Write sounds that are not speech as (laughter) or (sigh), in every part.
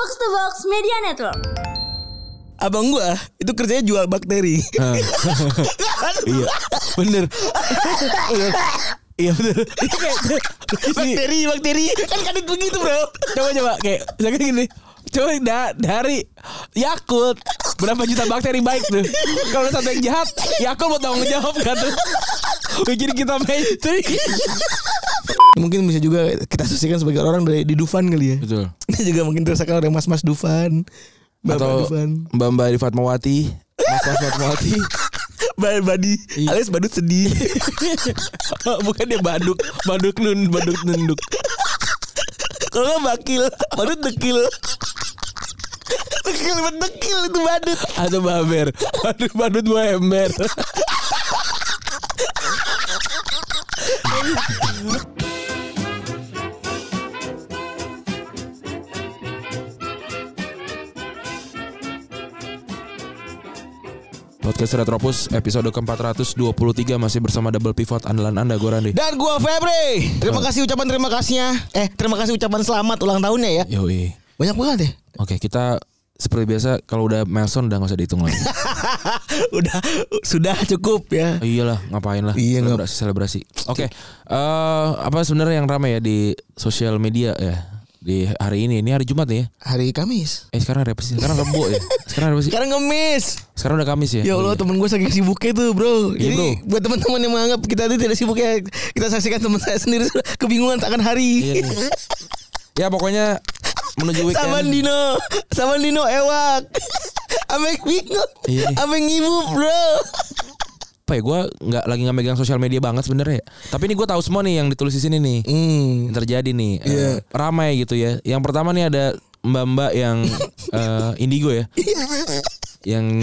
Box to Box Media Network. Abang gua itu kerjanya jual bakteri. (laughs) iya bener Bener. (laughs) iya bener (laughs) bakteri, bakteri. Kan kadit begitu, Bro. coba coba kayak misalkan gini coba da- dari Yakult berapa juta bakteri baik tuh kalau ada satu yang jahat Yakult mau tanggung jawab kan tuh bikin kita mainstream Mungkin bisa juga kita asosiasikan sebagai orang dari di Dufan kali ya. betul (laughs) Ini juga mungkin terasakan oleh mas-mas Dufan. Bapak atau Dufan. Mbak Mbak di Fatmawati Mas Mas Fatmawati (laughs) Badi Iya. alias badut sedih. (laughs) bukan dia baduk baduk nun baduk nunduk Kalau nggak bakil, badut dekil. dekil dekil itu badut. atau baber badut badut mau ember (laughs) Podcast Retropus episode ke-423 masih bersama double pivot andalan Anda gue Randy. Dan gua Febri. Terima kasih ucapan terima kasihnya. Eh, terima kasih ucapan selamat ulang tahunnya ya. Yoi. Banyak banget ya. Oke, kita seperti biasa kalau udah milestone udah gak usah dihitung lagi. (laughs) Udah sudah cukup ya. Oh, iyalah, ngapain lah? Iya, selebrasi, selebrasi. Oke, eh apa sebenarnya yang ramai ya di sosial media ya di hari ini? Ini hari Jumat nih ya. Hari Kamis. Eh sekarang hari apa sih? Sekarang Rebo ya. Sekarang hari apa sih? Sekarang ngemis. Sekarang udah Kamis ya. Ya Allah iya. temen gue saking sibuknya tuh bro Iya, Jadi bro. buat teman-teman yang menganggap kita itu tidak sibuk ya Kita saksikan teman saya sendiri kebingungan akan hari Iya nih. Ya pokoknya menuju weekend. Sama Dino Sama Dino ewak Ame bingung Iya nih. Ame ngibuk bro Apa ya? Gue nggak lagi nggak megang sosial media banget sebenarnya. ya. Tapi ini gue tahu semua nih yang ditulis di sini nih. Hmm yang terjadi nih eh, Iya. ramai gitu ya. Yang pertama nih ada mbak-mbak yang (laughs) eh, indigo ya. yang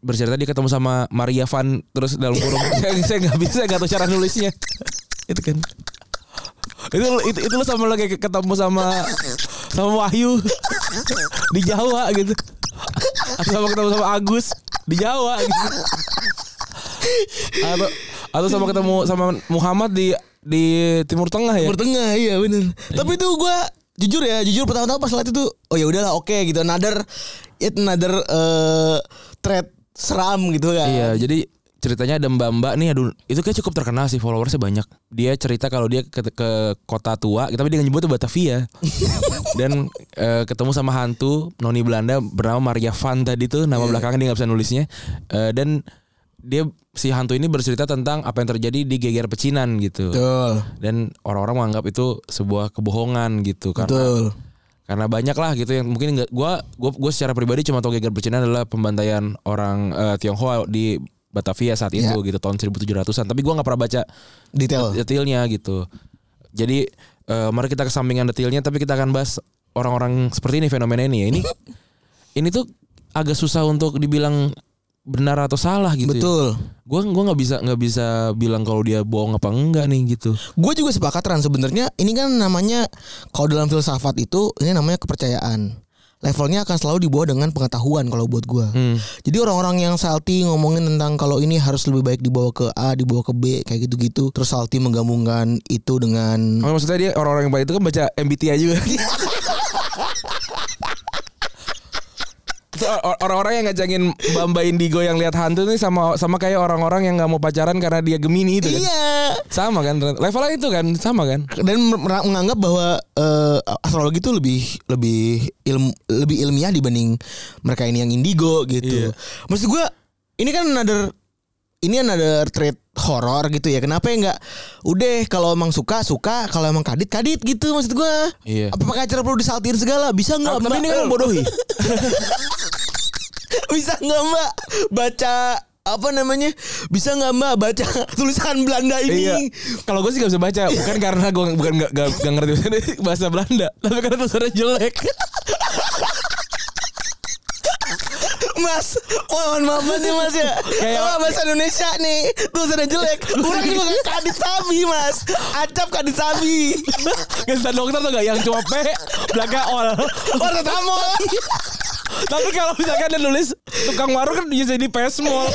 bercerita dia ketemu sama Maria Van terus dalam kurung (laughs) saya saya nggak bisa nggak tahu cara nulisnya itu kan itu itu itu lu sama lo kayak ketemu sama sama Wahyu di Jawa gitu atau sama ketemu sama Agus di Jawa gitu atau atau sama ketemu sama Muhammad di di Timur Tengah ya? Timur Tengah iya bener. Tapi itu gue Jujur ya Jujur pertama-tama pas lihat itu Oh ya udahlah oke gitu. Another It another eh Thread Seram gitu kan. Iya, jadi ceritanya ada mbak-mbak nih aduh itu kayak cukup terkenal sih followersnya banyak. Dia cerita kalau dia ke, ke kota tua tapi dia nyebutnya Batavia. (laughs) Dan eh, ketemu sama hantu noni Belanda bernama Maria Van tadi tuh nama belakangnya dia nggak bisa nulisnya. Eh, dan dia si hantu ini bercerita tentang apa yang terjadi di geger pecinan gitu. Betul. Dan orang-orang menganggap itu sebuah kebohongan gitu karena Betul. karena banyak lah gitu yang mungkin nggak gua gua gua secara pribadi cuma tahu geger pecinan adalah pembantaian orang eh, Tionghoa di Batavia saat itu Iya. gitu tahun 1700-an tapi gua nggak pernah baca Detail. detailnya gitu. Jadi eh, mari kita kesampingan detailnya tapi kita akan bahas orang-orang seperti ini fenomena ini ya. Ini (laughs) ini tuh agak susah untuk dibilang benar atau salah gitu ya. Betul gua gua nggak bisa nggak bisa bilang kalau dia bohong apa enggak nih gitu Gue juga sepakat Ran sebenarnya ini kan namanya kalau dalam filsafat itu ini namanya kepercayaan. Levelnya akan selalu dibawa dengan pengetahuan kalau buat gue. Hmm. Jadi orang-orang yang salty ngomongin tentang kalau ini harus lebih baik dibawa ke A, dibawa ke B kayak gitu-gitu. Terus salty menggabungkan itu dengan Oh, maksudnya dia orang-orang yang baik itu kan baca MBTI juga. (laughs) Orang-orang yang ngajangin Bamba Indigo yang lihat hantu nih sama sama kayak orang-orang yang nggak mau pacaran karena dia Gemini itu kan. Iya. Sama kan levelnya itu kan sama kan. Dan menganggap bahwa eh, astrologi itu lebih lebih ilmu lebih ilmiah dibanding mereka ini yang indigo gitu. Iya. Maksud gue ini kan another ini another trait horor gitu ya. Kenapa ya nggak udah kalau emang suka suka, kalau emang kadit kadit gitu maksud gue. Iya. Apa pakai acara perlu disaltir segala? Bisa nggak? Tapi ini kan membodohi. (laughs) Bisa nggak mbak baca apa namanya? Bisa nggak mbak baca (laughs) tulisan Belanda ini? Iya. Kalau gue sih gak bisa baca, bukan (laughs) karena gue bukan gak, gak, gak ngerti bahasa Belanda, tapi karena tulisannya jelek. Mas, mohon maaf nih mas ya. Kayak- Kalau bahasa Indonesia nih, tulisannya jelek. Orang juga kan kadit sabi mas, acap kadit sabi. Kesan dokter tuh gak yang cuma P belakang ol. Orang tamu. Tapi kalau misalkan dia nulis tukang warung kan bisa jadi pesmol.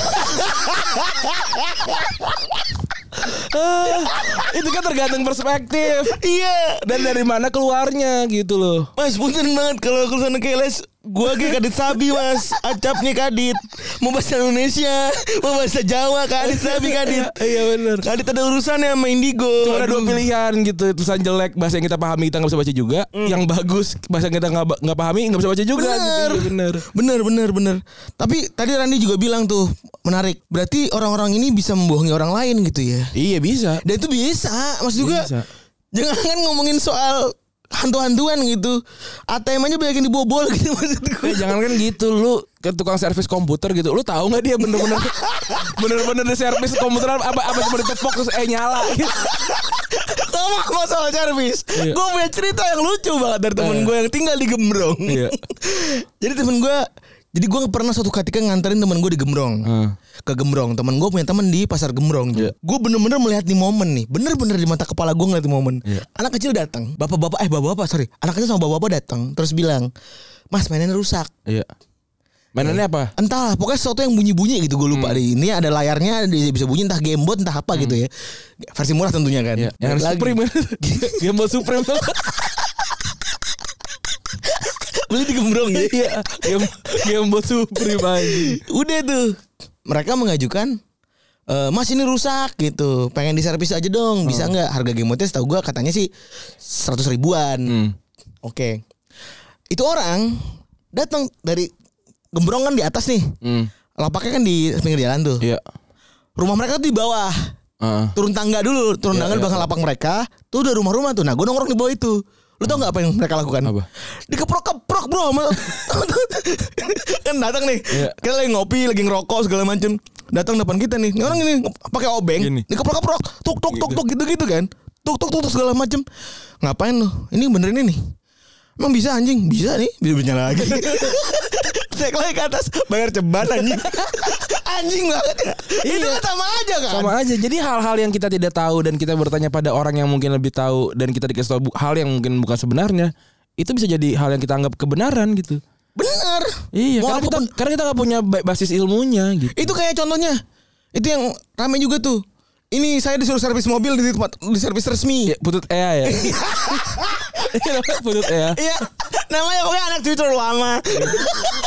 itu kan tergantung perspektif. Iya. Dan dari mana keluarnya gitu loh. Mas punten banget kalau ke sana keles Gua kayak kadit sabi mas. Acapnya kadit Mau bahasa Indonesia Mau bahasa Jawa kadit sabi kadit Iya benar. Kadit ada urusannya sama Indigo. Cuma ada dua pilihan gitu Tulisan jelek bahasa yang kita pahami kita nggak bisa baca juga. Yang bagus bahasa yang kita nggak pahami nggak bisa baca juga Bener. gitu Iya, bener. Bener bener bener. Tapi tadi Randi juga bilang tuh Menarik. Berarti orang-orang ini bisa membohongi orang lain gitu ya? Iya bisa. Dan itu bisa. Maksud juga Bisa. Jangan kan ngomongin soal Hantu-hantuan gitu ATM aja banyak yang dibobol gitu (laughs) maksud gue Eh, jangan kan gitu lu ke tukang servis komputer gitu lu tahu nggak dia bener-bener (laughs) bener-bener di servis komputer apa apa cuma ditepok terus eh nyala gitu. Ngomong soal servis Iya. Gue punya cerita yang lucu banget Dari temen Eh. gue yang tinggal di Gembrong Iya. (laughs) Jadi temen gue Jadi gue pernah suatu ketika nganterin temen gue di Gembrong Hmm. Ke Gembrong. Temen gue punya temen di pasar Gembrong Iya. Gue bener-bener melihat di momen nih. Bener-bener di mata kepala gue ngeliat di momen. Iya. Anak kecil datang Bapak-bapak Eh bapak-bapak sorry. Anak kecil sama bapak-bapak datang Terus bilang Mas mainannya rusak. Iya. Mainannya apa? Entahlah pokoknya sesuatu yang bunyi-bunyi gitu gue lupa deh. Ini ada layarnya bisa bunyi entah gamebot entah apa gitu ya. Versi murah tentunya kan. Iya. Yang Lagi. Supreme. (laughs) Game Boy Supreme. Beli di Gembrong ya? Iya. Game Game Boy Supreme anjing. Udah tuh Mereka mengajukan eh, Mas ini rusak gitu. Pengen diservis aja dong. Bisa nggak? Harga gamebotnya setahu gue katanya sih 100 ribuan. Hmm. Oke. Itu orang Datang dari Gembrong kan di atas nih. Hmm. Lapaknya kan di pinggir jalan tuh. Iya. Rumah mereka tuh di bawah. Heeh. Turun tangga dulu. Turun Iya, tangga di iya, belakang lapak mereka. Tuh udah rumah-rumah tuh. Nah gue nongkrong di bawah itu Lu tau gak apa yang mereka lakukan? Apa? Dikeprok-keprok bro (laughs) Kan datang nih Iya. Kita lagi ngopi Lagi ngerokok segala macem Datang depan kita nih Ini orang ini pakai obeng Gini. Dikeprok-keprok Tuk tuk tuk tuk gitu-gitu kan Tuk tuk tuk tuk segala macem Ngapain lu? Ini benerin ini Emang bisa anjing? Bisa nih Bisa nyala lagi (laughs) Naik lagi ke atas Bayar ceban anjing Anjing banget ya Itu kan sama aja kan Sama aja. Jadi hal-hal yang kita tidak tahu dan kita bertanya pada orang yang mungkin lebih tahu dan kita dikasih tahu hal yang mungkin bukan sebenarnya, itu bisa jadi hal yang kita anggap kebenaran gitu. Bener Iya, Mau karena kita karena kita nggak punya ba- basis ilmunya gitu. Itu kayak contohnya Itu yang rame juga tuh Ini saya disuruh servis mobil di tempat di servis resmi. Ya, putut Ea ya. Iya, namanya putut Ea. Iya. Namanya pokoknya anak Twitter lama.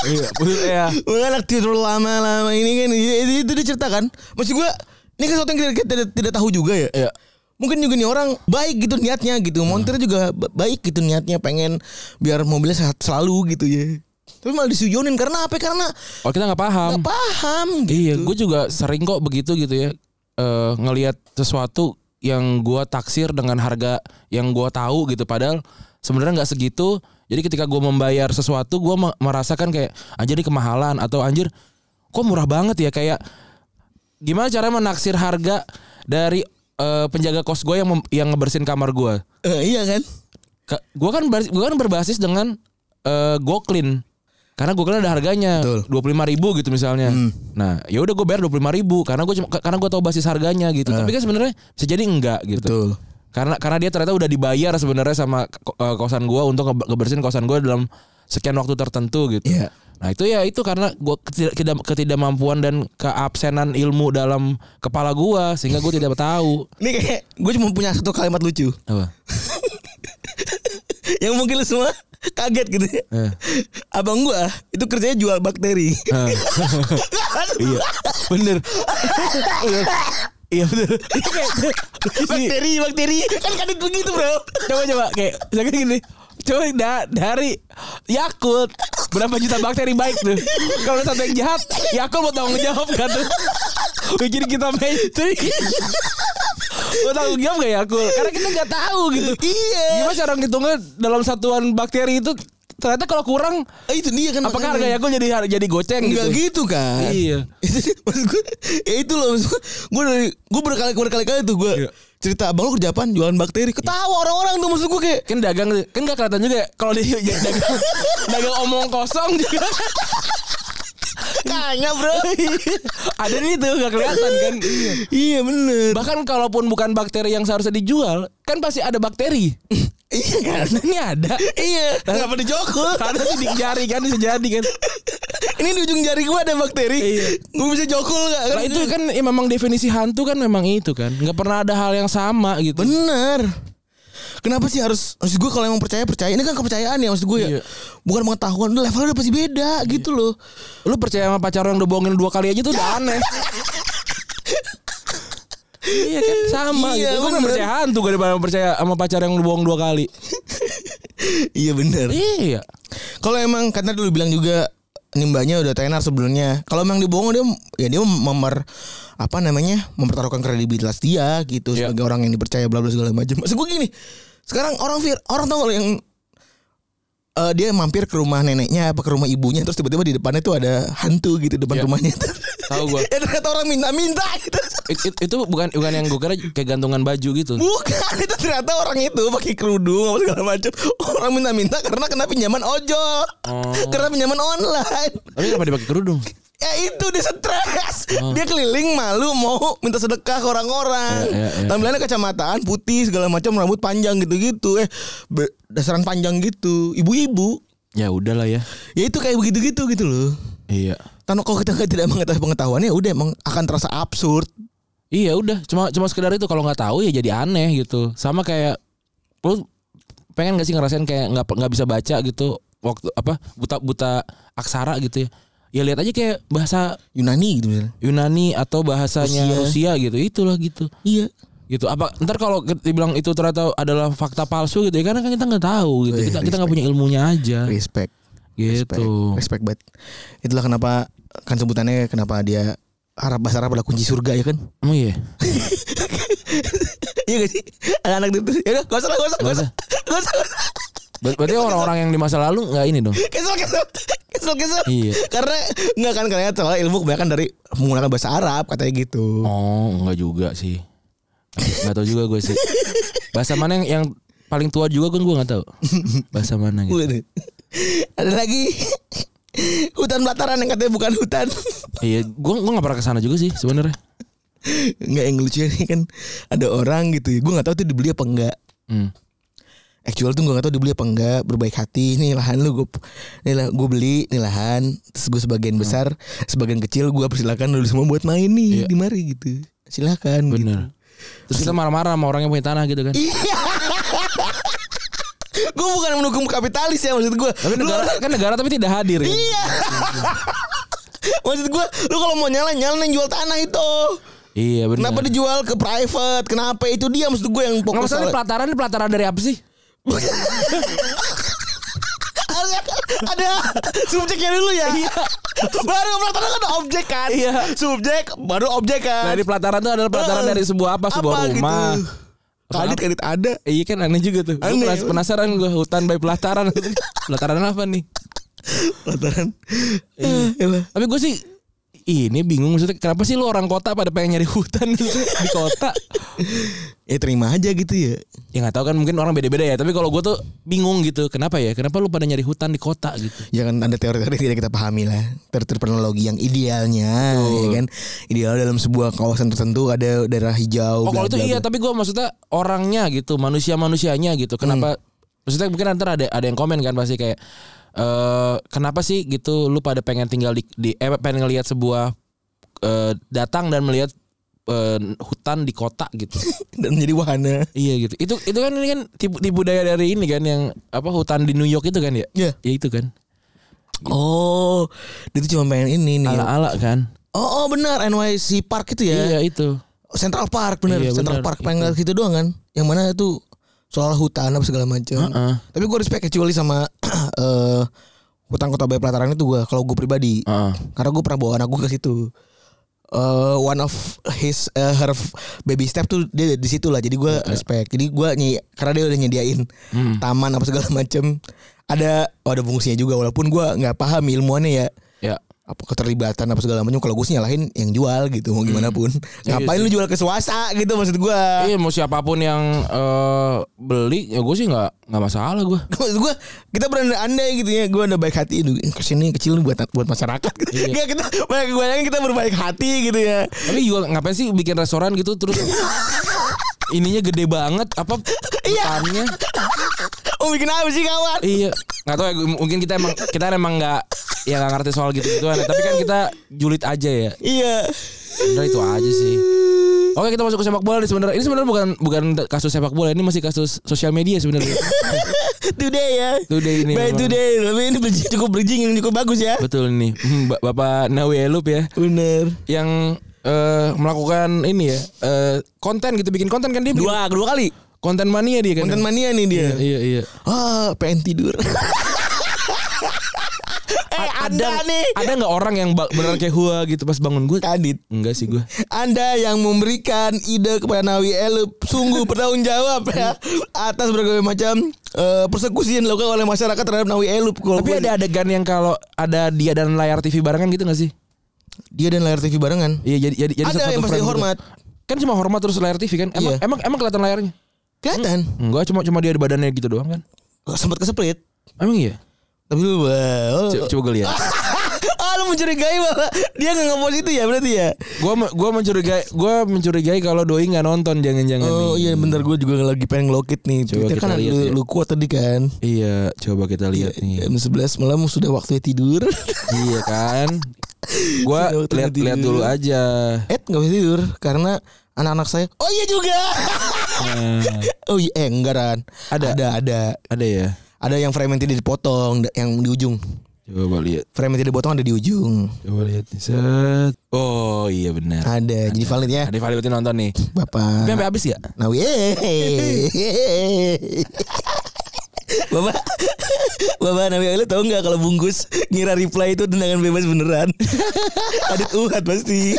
Iya, putut Ea. pokoknya anak Twitter lama lama ini kan itu, itu diceritakan. Maksud gua ini kan sesuatu yang kita, kita tidak, tidak tahu juga ya. Iya. Mungkin juga nih orang baik gitu niatnya gitu. Montir juga ba- baik gitu niatnya pengen biar mobilnya sehat selalu gitu ya. Tapi malah disujonin karena apa? Karena Oh, kita nggak paham. nggak paham gitu. Iya, gue juga sering kok begitu gitu ya. Eh ngelihat sesuatu yang gua taksir dengan harga yang gua tahu gitu padahal sebenarnya nggak segitu. Jadi ketika gua membayar sesuatu gua me- merasakan kayak anjir ini kemahalan atau anjir kok murah banget ya kayak gimana cara menaksir harga dari eh, penjaga kos gue yang yang ngebersihin kamar gua. Eh, iya kan? Ka- Gua kan gua kan berbasis dengan eh Goklin. Karena Goklin ada harganya dua puluh ribu gitu misalnya. Nah, ya udah gue bayar dua puluh ribu karena gue cuma karena gue tahu basis harganya gitu. Tapi kan sebenarnya bisa jadi enggak gitu. Betul. Karena karena dia ternyata udah dibayar sebenarnya sama eh, kosan gue untuk nge- ngebersihin kosan gue dalam sekian waktu tertentu gitu. Iya. Nah itu ya itu karena gue ketidak, ketidakmampuan dan keabsenan ilmu dalam kepala gue sehingga gue tidak tahu. (laughs) Ini kayak gue cuma punya satu kalimat lucu Apa? (laughs) yang mungkin lu semua kaget gitu ya. Eh. Abang gua itu kerjanya jual bakteri. Eh. (laughs) iya, bener. (laughs) Iya. Kayak (laughs) bakteri, bakteri kan kadit begitu, Bro. coba coba kayak misalkan gini. Coba da- dari Yakult berapa juta bakteri baik tuh. Kalau satu yang jahat, Yakult mau tanggung jawab kan tuh. Bikin kita mainstream. Mau tanggung jawab gak Yakult? Karena kita nggak tahu gitu. Iya. Gimana cara ngitungnya dalam satuan bakteri itu ternyata kalau kurang Eh, itu dia kan. apakah harga Yakult jadi jadi goceng Enggak gitu? gitu kan Iya. (laughs) Maksud gue Ya itu loh maksud gue Gue dari Gue berkali berkali-kali tuh gue Iya. Cerita Abang lu kerja apaan Jualan bakteri Ketawa orang-orang tuh Maksud gue kayak kan dagang kan gak kelihatan juga ya kalau dia ya, (laughs) dagang dagang omong kosong juga (laughs) Kayaknya bro. (laughs) Ada di itu gak kelihatan kan? Iya. Bener. Bahkan kalaupun bukan bakteri yang seharusnya dijual kan pasti ada bakteri. (laughs) Iya kan? (laughs) Ini ada. Iya. Kenapa dijokul? Ada sih di jari kan bisa jadi kan? Ini di ujung jari gue ada bakteri. Gue bisa jokul gak? Nah itu kan ya memang definisi hantu kan memang itu kan. nggak pernah ada hal yang sama gitu. Bener. Kenapa sih harus maksud gue kalau emang percaya percaya ini kan kepercayaan ya maksud gue ya Iya. bukan pengetahuan udah levelnya udah pasti beda gitu loh Lu percaya sama pacar yang udah bohongin dua kali aja tuh udah aneh. iya kan sama Iya, gitu. Gue bener. percaya hantu daripada percaya sama pacar yang udah bohong dua kali. (laughs) iya bener Iya. kalau emang karena dulu bilang juga nimbanya udah tenar sebelumnya kalau emang dibohong dia ya dia memer apa namanya mempertaruhkan kredibilitas dia gitu Iya. sebagai orang yang dipercaya bla bla segala macam maksud gue gini sekarang orang vir orang tau lo yang eh, dia mampir ke rumah neneknya apa ke rumah ibunya terus tiba-tiba di depannya tuh ada hantu gitu depan Iya. rumahnya Tahu gua. (laughs) ya ternyata orang minta-minta gitu It- it- itu bukan bukan yang gue kira kayak gantungan baju gitu. Bukan itu ternyata orang itu pakai kerudung apa segala macam. Orang minta-minta karena kena pinjaman ojol. Oh. Karena pinjaman online. Tapi kenapa dipakai kerudung? Ya itu dia stres. Oh. Dia keliling malu mau minta sedekah ke orang-orang. Iya, iya, iya. Tampilannya kacamataan putih segala macam rambut panjang gitu-gitu. Eh dasaran panjang gitu. Ibu-ibu. Ya udahlah ya. Ya itu kayak begitu-gitu gitu loh. Iya. Karena kalau kita tidak mengetahui pengetahuannya udah emang akan terasa absurd. Iya udah cuma cuma sekedar itu kalau nggak tahu ya jadi aneh gitu sama kayak lu pengen gak sih ngerasain kayak nggak nggak bisa baca gitu waktu apa buta buta aksara gitu ya ya lihat aja kayak bahasa Yunani gitu misalnya. Yunani atau bahasanya Rusia, gitu itulah gitu Iya. gitu apa ntar kalau dibilang itu ternyata adalah fakta palsu gitu ya karena kan kita nggak tahu gitu kita kita nggak punya ilmunya aja Respect. Respect. gitu Respect banget. Itulah kenapa kan sebutannya kenapa dia Arab bahasa Arab adalah kunci surga ya kan? emang iya (laughs) iya gak sih? Anak-anak itu. Ya gak usah gak usah, gak usah. Gak usah. Berarti orang-orang yang di masa lalu nggak ini dong Kesel, kesel. Kesel, kesel. Iya. Karena enggak kan karena soalnya ilmu kebanyakan dari menggunakan bahasa Arab katanya gitu. Oh, enggak juga sih. Enggak tahu juga gue sih. Bahasa mana yang yang paling tua juga kan gue nggak tahu. Bahasa mana gitu. Ada lagi hutan belataran yang katanya bukan hutan. Iya, gue gue nggak pernah ke sana juga sih sebenarnya. Enggak yang lucu nih kan ada orang gitu ya. Gue nggak tahu tuh dibeli apa enggak. Hmm. Actual tuh gue gak tau dibeli apa enggak Berbaik hati Nih lahan lu gue Nih lah gue beli Nih lahan Terus gue sebagian besar Sebagian kecil gue persilakan lu semua buat main nih Iya. Di mari gitu Silakan gitu. Bener. Terus kita marah-marah sama orang yang punya tanah gitu kan. Iya Gue bukan mendukung kapitalis ya Maksud gue Tapi negara kan negara tapi tidak hadir ya. Iya Maksud gue Lu kalau mau nyala Nyala yang jual tanah itu Iya benar. Kenapa dijual ke private Kenapa itu dia Maksud gue yang Nggak masalah ini soal- pelataran ini pelataran dari apa sih? (laughs) ada, subjeknya dulu ya. Iya. Baru pelataran kan objek kan. Iya. Subjek baru objek kan. Nah, di pelataran itu adalah pelataran Eh, dari sebuah apa? Sebuah apa rumah. Gitu. Kadit kadit ada. Iya kan aneh juga tuh. Gua Aneh. penas- penasaran gue hutan by pelataran. (laughs) pelataran apa nih? Pelataran. Eh, elah. Tapi gue sih ini bingung maksudnya kenapa sih lu orang kota pada pengen nyari hutan gitu di kota? (laughs) Ya terima aja gitu ya. Ya nggak tahu kan mungkin orang beda-beda ya. Tapi kalau gue tuh bingung gitu. Kenapa ya? Kenapa lu pada nyari hutan di kota gitu? Ya kan ada teori-teori tidak kita pahami lah. Teori teknologi yang idealnya, ya kan. Ideal dalam sebuah kawasan tertentu ada daerah hijau. Oh kalau itu iya. Tapi gue maksudnya orangnya gitu, manusia-manusianya gitu. Kenapa? Maksudnya mungkin nanti ada ada yang komen kan pasti kayak eh kenapa sih gitu lu pada pengen tinggal di, di eh pengen ngelihat sebuah eh, datang dan melihat eh, hutan di kota gitu. (laughs) Dan menjadi wahana. Iya gitu. Itu itu kan ini kan tipu, tipu daya dari ini kan yang apa hutan di New York itu kan ya? Iya. Ya itu kan. Oh, dia tuh cuma pengen ini nih. Ala-ala kan. Oh, oh benar NYC Park itu ya. Iya itu. Central Park bener Iya, Central bener. Park pengen ngeliat gitu doang kan yang mana itu soal hutan apa segala macam Heeh. tapi gue respect kecuali sama (clears throat) eh hutan kota Bay Pelataran itu gue kalau gue pribadi Heeh. karena gue pernah bawa anak gue ke situ eh one of his eh, her baby step tuh dia di situ lah jadi gue respect jadi gue nyi karena dia udah nyediain Hmm. taman apa segala (laughs) macam ada oh, ada fungsinya juga walaupun gue nggak paham ilmuannya ya Ya. Apa keterlibatan apa segala macam kalau gue sih nyalahin yang jual gitu mau gimana pun Iya ngapain lu jual ke swasta gitu maksud gue Iya mau siapa pun yang eh, beli ya gue sih nggak nggak masalah gue. (laughs) maksud gue kita berandai gitu ya gue ada baik hati itu ke sini kecil buat buat masyarakat gitu. (laughs) Iya. Nggak, kita banyak gue kita berbaik hati gitu ya Tapi juga ngapain sih bikin restoran gitu terus (laughs) ininya gede banget apa Iya. hutannya? oh bikin apa sih kawan iya nggak tahu ya mungkin kita emang kita emang nggak ya nggak ngerti soal gitu gituan tapi kan kita julid aja ya Iya. Sebenarnya itu aja sih Oke kita masuk ke sepak bola nih sebenarnya. Ini sebenarnya bukan bukan kasus sepak bola, ini masih kasus sosial media sebenarnya. (laughs) Today ya. Today ini By memang. today. Tapi ini cukup bridging yang cukup bagus ya. Betul nih, Hmm, Ba- Bapak Nawi Elup ya, Bener. yang eh, melakukan ini ya eh, konten gitu, bikin konten kan dia. bikin Dua, kali. konten mania dia kan. Konten mania nih dia. Iya iya. Ah, pengen tidur. (laughs) eh, Ada nih. ada nggak orang yang beneran kayak hua gitu pas bangun gue? Kadit. Enggak sih gue. Anda yang memberikan ide kepada Nawi Elup sungguh bertanggung jawab ya atas berbagai macam eh, persekusi yang dilakukan oleh masyarakat terhadap Nawi Elup. Tapi ada adegan yang kalau ada dia dan layar TV barengan gitu gak sih? dia dan layar TV barengan. Iya jadi jadi, jadi Ada satu yang pasti frame gitu. hormat. Kan cuma hormat terus layar TV kan? Emang Iya. emang emang kelihatan layarnya? Kelihatan. Enggak, cuma cuma dia di badannya gitu doang kan? Sempat keseplit. Emang iya? Tapi lu wah, oh. Coba, coba gue lihat. (laughs) ah lu mencurigai bahwa dia nggak ngepost itu ya berarti ya? Gua gua mencurigai gua mencurigai kalau doi nggak nonton jangan-jangan Oh nih. iya bentar gue juga lagi pengen ngelokit nih. Coba Twitter kita kan lihat lu, ya. lu kuat tadi kan. Iya, coba kita lihat nih. Jam 11 malam sudah waktunya tidur. (laughs) iya kan? Gua lihat lihat dulu aja. Ed nggak bisa tidur karena anak-anak saya. Oh iya juga. Nah, (laughs) oh iya eh enggak Ran. Ada. Ada ada. ada ya. Ada yang frame yang tidak dipotong yang di ujung. Coba lihat. Frame tidak dipotong ada di ujung. Coba lihat. Set. Oh, iya benar. Ada. Jadi valid ya. Ada Valid nonton nih. Tapi Bapak. sampai habis ya? Nah, (laughs) Bapak, Bapak Nabi lu tahu nggak kalau bungkus ngira reply itu tendangan bebas beneran? (laughs) Adit uhat pasti.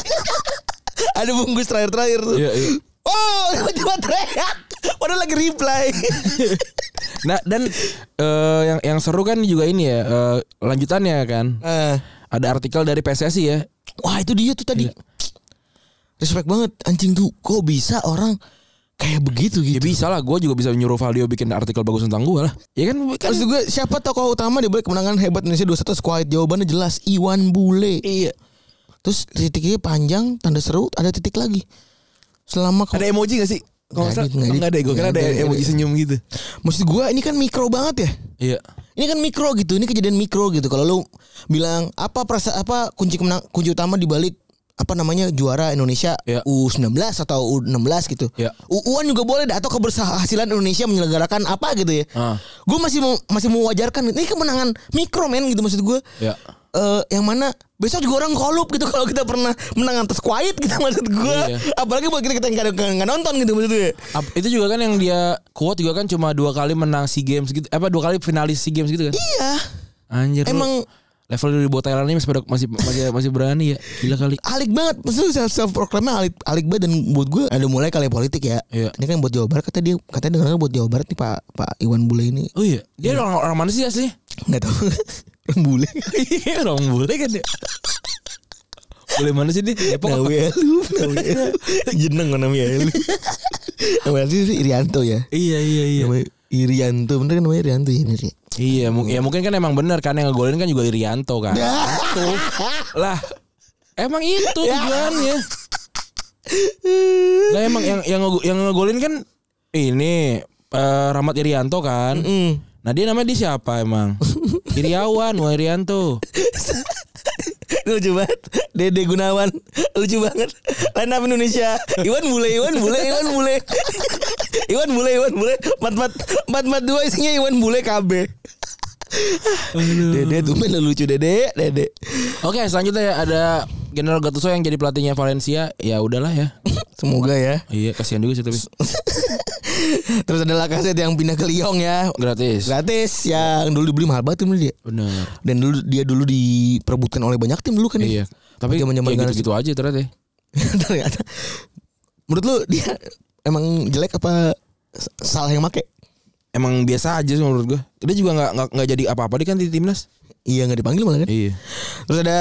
Ada bungkus terakhir-terakhir tuh. Iya, iya. Oh, tiba-tiba teriak. Padahal lagi reply. (laughs) Nah, dan eh, yang yang seru kan juga ini ya, eh, lanjutannya kan. Ah. Ada artikel dari PSSI ya. wah itu dia tuh tadi. Respect banget anjing tuh. Kok bisa orang kayak begitu Ya gitu? bisa lah, gue juga bisa nyuruh Valdio bikin artikel bagus tentang gue lah. Ya kan, kan Maksud gue siapa tokoh utama di balik kemenangan hebat Indonesia 2-1 squad? Jawabannya jelas Iwan Bule. Iya. Terus titiknya panjang, tanda seru, ada titik lagi. Selama Ada emoji gak sih? Kalau Nggak nggak ada, salah, nggak ada. Gue kira ada emoji senyum gitu. Maksud gue ini kan mikro banget ya. Iya. Ini kan mikro gitu, ini kejadian mikro gitu. Kalau lu bilang apa perasa apa kunci kemenang kunci utama di balik apa namanya juara Indonesia Ya. U19 atau U16 gitu. Ya. U-an juga boleh atau keberhasilan Indonesia menyelenggarakan apa gitu ya. Ah. Gue masih mau masih mau wajarkan ini kemenangan mikro men gitu maksud gue. Ya. Eh, yang mana besok juga orang kolup gitu (laughs) kalau kita pernah menang atas quiet gitu (laughs) maksud gue. Iya. Apalagi buat kita kita nggak nggak nonton gitu maksud gue. Itu juga kan yang dia quote juga kan cuma dua kali menang SEA Games gitu. Apa dua kali finalis SEA Games gitu kan? Iya. Anjir. lu Emang level di bawah Thailand ini masih masih masih masih berani ya. Gila kali. alik banget maksudnya self, self proclaimnya alik alik banget dan buat gue ada mulai kali politik ya Iya. ini kan buat Jawa Barat kata dia katanya dengar buat Jawa Barat nih Pak Pak Iwan Bule ini Oh iya. Dia orang orang mana sih aslinya? nggak tahu (laughs) orang bule (laughs) Iya orang bule kan dia. Bule mana sih dia? Depok? Nawi Elu jeneng kan namanya Elu namanya asli sih Irianto ya Iya iya iya. namanya Irianto bener kan namanya Irianto ya bener ya Iya, ya mungkin kan emang benar kan yang ngegolin kan juga Irianto kan. Itu. Lah, emang itu tujuannya. (laughs) Lah emang yang yang yang ngegolin kan ini eh, Rahmat Irianto kan. Mm. Nah dia namanya dia siapa emang? (laughs) Iriawan, wah Irianto. lucu banget. Dede Gunawan. Lucu banget. Line up Indonesia. Iwan Bule Iwan Bule Iwan Bule. Iwan Bule Iwan Bule. Empat empat empat empat dua isinya Iwan Bule KB Dede tuh main lucu Dede. Dede. Oke, selanjutnya ya ada General Gattuso yang jadi pelatihnya Valencia. Ya udahlah ya. (laughs) semoga ya. Iya, kasihan juga sih tapi (laughs) terus ada Lacazette yang pindah ke Lyon ya gratis. gratis yang dulu dibeli mahal banget tuh dia Benar. dan dulu dia dulu diperebutkan oleh banyak tim dulu kan ya. Iya. Tapi Zaman-zaman ya Ganas- gitu-gitu aja ternyata. ya. (laughs) ternyata menurut lu dia emang jelek apa salah yang make Emang biasa aja sih menurut gue. Dia juga nggak nggak jadi apa-apa dia kan di timnas. Iya nggak dipanggil malah kan. Iya. Terus ada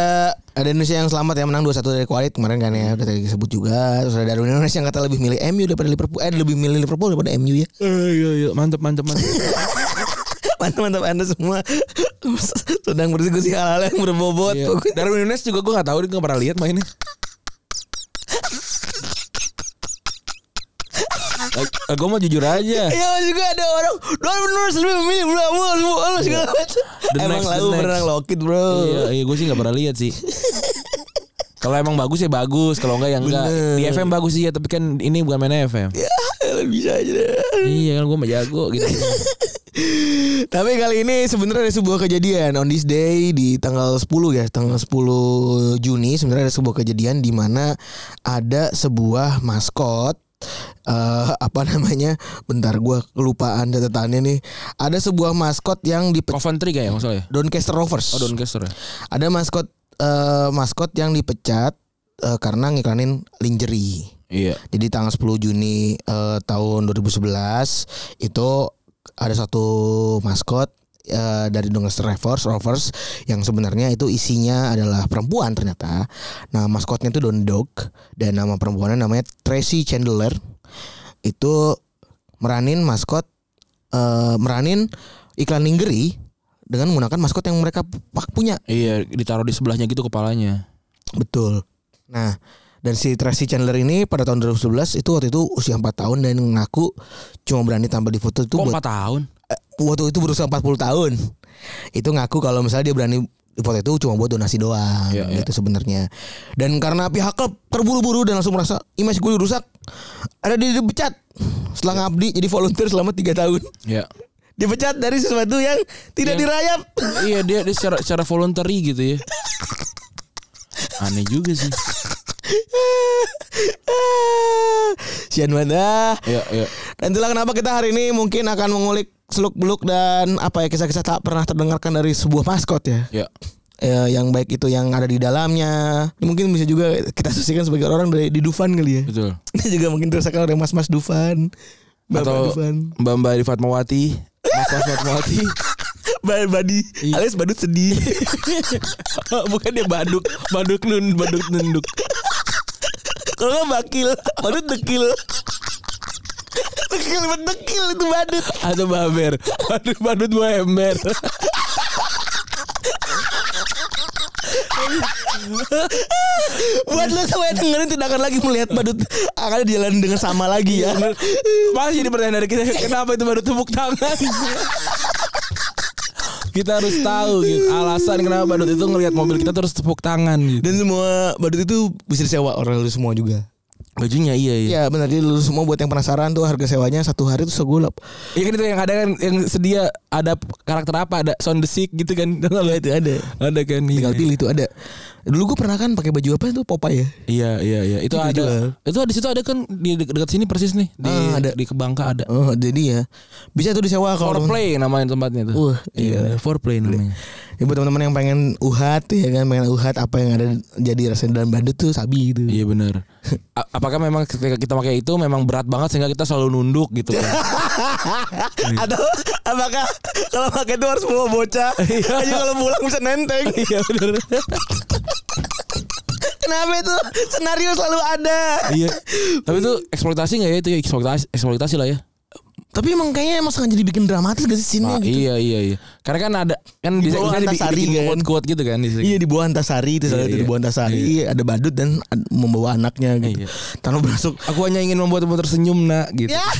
ada Indonesia yang selamat yang menang 2-1 dari Kuwait kemarin kan ya udah tadi disebut juga. Terus ada Darwin Indonesia yang kata lebih milih MU daripada Liverpool. Eh lebih milih Liverpool daripada MU ya. iya iya mantep mantep mantep. (laughs) Mantap mantap Anda semua (laughs) sedang berdiskusi hal-hal yang berbobot. Iya. Darwin Nunes juga gue nggak tahu dia nggak pernah lihat mainnya. Gue mau jujur aja. (laughs) Iya juga ada orang Darwin Nunes lebih memilih Bravo Bravo segala macam. Emang next. berenang Lockheed bro. Iya, iya gue sih nggak pernah lihat sih. (laughs) Kalau emang bagus ya bagus, kalau enggak ya enggak. Bener. Di FM bagus sih ya, tapi kan ini bukan main FM. Ya (laughs) bisa aja deh. Iya kan gue mah jago gitu. Tapi kali ini sebenarnya ada sebuah kejadian on this day di tanggal 10 ya, tanggal 10 Juni sebenarnya ada sebuah kejadian di mana ada sebuah maskot eh apa namanya? Bentar gua kelupaan catatannya nih. Ada sebuah maskot yang di Coventry kayak masalah ya. Doncaster Rovers. Oh Doncaster ya. Ada maskot eh, maskot yang dipecat eh, karena ngiklanin lingerie. Iya. Jadi tanggal 10 Juni eh, tahun 2011 itu ada satu maskot eh, dari Doncaster Rovers Rovers yang sebenarnya itu isinya adalah perempuan ternyata. Nah, maskotnya itu Don Dog dan nama perempuannya namanya Tracy Chandler. Itu meranin maskot eh, meranin iklan lingerie dengan menggunakan maskot yang mereka pak punya. Iya, ditaruh di sebelahnya gitu kepalanya. Betul. Nah, dan si Tracy Chandler ini pada tahun 2011 itu waktu itu usia 4 tahun dan ngaku cuma berani tampil di foto itu Kok buat 4 tahun? Waktu itu berusia 40 tahun. Itu ngaku kalau misalnya dia berani foto itu cuma buat donasi doang Iya, iya. gitu sebenarnya. Dan karena pihak klub terburu-buru dan langsung merasa image gue rusak, ada dia dipecat setelah ngabdi jadi volunteer selama 3 tahun. Iya. Dipecat dari sesuatu yang tidak Yang- dirayap. iya dia, dia secara secara voluntary gitu ya. Aneh juga sih. (laughs) Sian ah. Iya, iya. Dan itulah kenapa kita hari ini mungkin akan mengulik seluk beluk dan apa ya kisah-kisah tak pernah terdengarkan dari sebuah maskot ya. Iya. Ya, yang baik itu yang ada di dalamnya. Mungkin bisa juga kita asosiasikan sebagai orang dari di Dufan kali ya. Betul. (laughs) Ini juga mungkin dirasakan oleh mas-mas Dufan. Bapak Atau Dufan. Mbak-mbak di Fatmawati, Mas-mas Fatmawati. (laughs) Ba- Badi Iya. alias badut sedih. (laughs) Bukan dia baduk, baduk nun, baduk nunduk. Kalau nggak bakil, badut dekil. Dekil dekil itu badut. Atau baber, badut badut mau ember. Buat lo semua yang dengerin tidak akan lagi melihat badut akan jalan dengan sama lagi ya. Masih jadi pertanyaan dari kita, kenapa itu baru tepuk tangan? kita harus tahu gitu, alasan kenapa badut itu ngelihat mobil kita terus tepuk tangan gitu. Dan semua badut itu bisa disewa orang lu semua juga. Bajunya iya iya. Ya benar jadi lu semua buat yang penasaran tuh harga sewanya satu hari tuh segulap. Iya kan itu yang ada kan yang sedia ada karakter apa ada sound the sick gitu kan. (laughs) Ya itu ada. Ada kan. Tinggal iya. pilih tuh ada. Dulu gue pernah kan pakai baju apa itu Popeye ya. Iya iya iya itu Itu ada. jual. Itu ada situ ada kan di de- dekat sini persis nih di Ah, ada. di Kebangka ada. Oh jadi ya bisa tuh disewa kalau Foreplay namanya tempatnya tuh. Wah, iya. iya. Foreplay namanya. Ya buat teman-teman yang pengen uhat ya kan pengen uhat apa yang ada jadi rasanya dalam badut tuh sabi gitu. Iya benar. Apakah memang ketika kita pakai itu memang berat banget sehingga kita selalu nunduk gitu kan? (laughs) Atau apakah kalau pakai itu harus bawa bocah? (laughs) Aja kalau pulang bisa nenteng. (laughs) Iya benar. Kenapa itu senario selalu ada? iya. Tapi itu eksploitasi nggak ya itu ya eksploitasi eksploitasi lah ya. Tapi emang kayaknya emang sengaja dibikin dramatis gak sih Ah, scene gitu? Iya iya iya. Karena kan ada kan bisa bawah bisa dibikin, Antasari dibikin kan. quote-quote gitu kan di sini. Iya di bawah Antasari itu salah Iya, satu di iya. bawah Antasari ada badut dan membawa anaknya gitu. Iya. Tanpa masuk. Aku hanya ingin membuatmu tersenyum nak gitu. Ya. (laughs)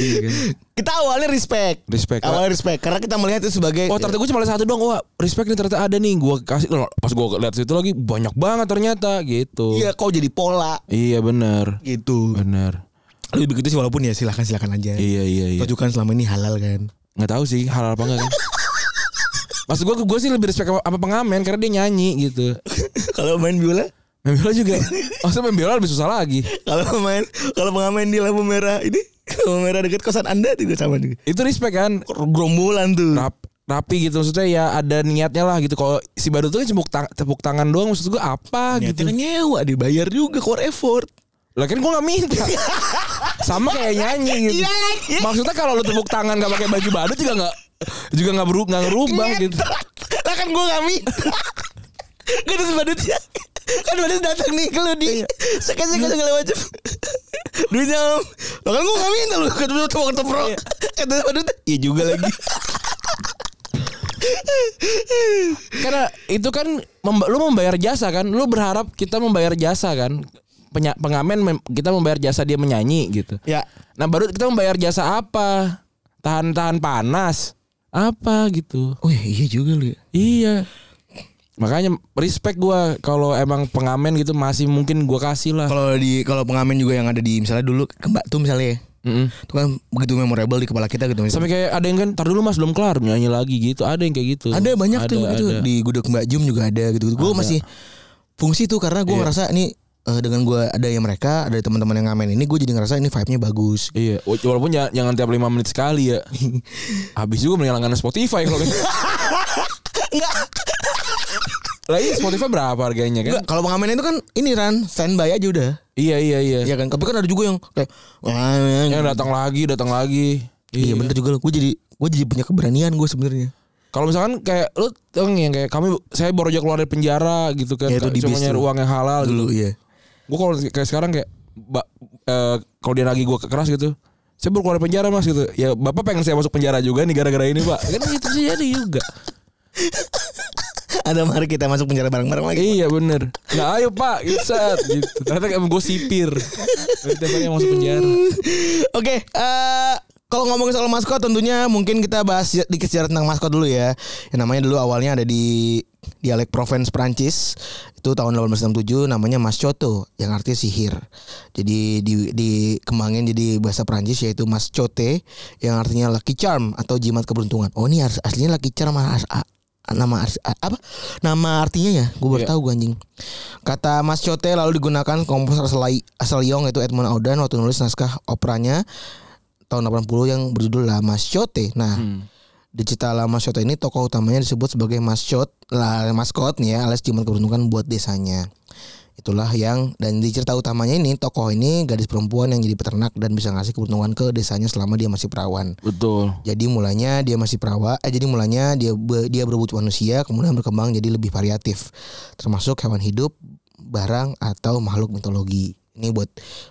Iya kan. kita awalnya respect. Respect. Awalnya respect karena kita melihat itu sebagai Oh ternyata gue cuma lihat satu doang Wah respect nih ternyata ada nih Gue kasih Pas gue lihat situ lagi Banyak banget ternyata Gitu Iya kau jadi pola Iya benar gitu. Benar Lebih begitu sih walaupun ya silakan silakan aja. Iya iya iya Tunjukkan selama ini halal kan. Nggak tahu sih halal apa enggak kan (laughs) Maksud gue gue sih lebih respect sama, pengamen Karena dia nyanyi gitu (laughs) kalau main biola, Main biola juga Maksudnya main biola lebih susah lagi (laughs) kalau main kalau pengamen di lampu merah ini lampu merah dekat kosan Anda juga sama juga. Itu respect kan Gerombolan tuh. Rap, Rapi gitu Maksudnya ya ada niatnya lah gitu Kalau si badut tuh kan tepuk, tang- tepuk tangan doang Maksud gue apa Niatnya gitu kan nyewa dibayar juga core effort. Lah kan gue gak minta (laughs) Sama kayak nyanyi gitu Iya lagi. Maksudnya kalau lu tepuk tangan gak pakai baju badut juga gak juga nggak beru nggak ngerubah gitu. lah kan gue gak minta. (laughs) Kan terus badutnya kan badut datang nih ke lu di sekali sekali segala macam. Duitnya om. Lah kan gue gak minta lu lu tuh teprok. Kata badut iya juga lagi. Karena itu kan memba- lu membayar jasa kan, lu berharap kita membayar jasa kan. Penya- pengamen kita membayar jasa dia menyanyi gitu. Ya. Nah baru kita membayar jasa apa? Tahan-tahan panas apa gitu. Oh iya, iya juga lu ya. Iya. Makanya respect gua kalau emang pengamen gitu masih mungkin gua kasih lah. Kalau di kalau pengamen juga yang ada di misalnya dulu ke Mbak tuh misalnya ya. Mm-mm. Itu kan begitu memorable di kepala kita gitu misalnya. Sampai kayak ada yang kan tar dulu Mas belum kelar nyanyi lagi gitu. Ada yang kayak gitu. Ada banyak tuh Ada, ada. di gudeg Mbak Jum juga ada gitu. Gue Ada. masih fungsi tuh karena gue Iya. ngerasa ini eh, dengan gue ada yang mereka, ada teman-teman yang ngamen ini, gue jadi ngerasa ini vibe-nya bagus. Iya, walaupun jangan, jangan tiap 5 menit sekali ya. (laughs) Habis juga mending langganan Spotify kalau gitu. (laughs) Enggak, Lagi Spotify berapa harganya kan? Kalau pengamen itu kan ini Ran, standby aja udah. Iya iya iya. Iya kan. Tapi kan ada juga yang kayak Yang datang lagi, datang lagi. Iya bener juga Gue jadi gue jadi punya keberanian gue sebenarnya. Kalau misalkan kayak lu yang kayak kami saya baru aja keluar dari penjara gitu kan. Ya, itu cuma nyari uang yang halal Dulu gitu. iya. Gue kalau kayak sekarang kayak ba, eh, kalau dia lagi gue keras gitu. Saya baru keluar dari penjara mas gitu. Ya bapak pengen saya masuk penjara juga nih gara-gara ini pak. Kan itu sih jadi juga. Ada mari kita masuk penjara bareng-bareng lagi. Iya bener Nah ayo pak Set gitu Ternyata kayak gue sipir hari yang masuk penjara Oke, eh kalau ngomongin soal maskot tentunya mungkin kita bahas dikit sejarah tentang maskot dulu ya. Yang namanya dulu awalnya ada di dialek Provence Prancis itu tahun 1867 namanya mascoto yang artinya sihir. Jadi di dikembangin jadi bahasa Prancis yaitu mascote yang artinya lucky charm atau jimat keberuntungan. Oh ini as- aslinya lucky charm nama apa nama artinya ya gue baru Iya. tahu gue anjing kata mascote lalu digunakan komposer asal, asal Yong yaitu Edmund Audan waktu nulis naskah operanya tahun 80 yang berjudul La Mascotte. Nah, Hmm. Di cerita La Mascotte ini tokoh utamanya disebut sebagai maskot, lah maskot nih ya, alias jimat keberuntungan buat desanya. Itulah yang dan di cerita utamanya ini tokoh ini gadis perempuan yang jadi peternak dan bisa ngasih keberuntungan ke desanya selama dia masih perawan. Betul Jadi mulanya dia masih perawan, eh jadi mulanya dia dia berebut manusia, kemudian berkembang jadi lebih variatif, termasuk hewan hidup, barang atau makhluk mitologi. Ini buat,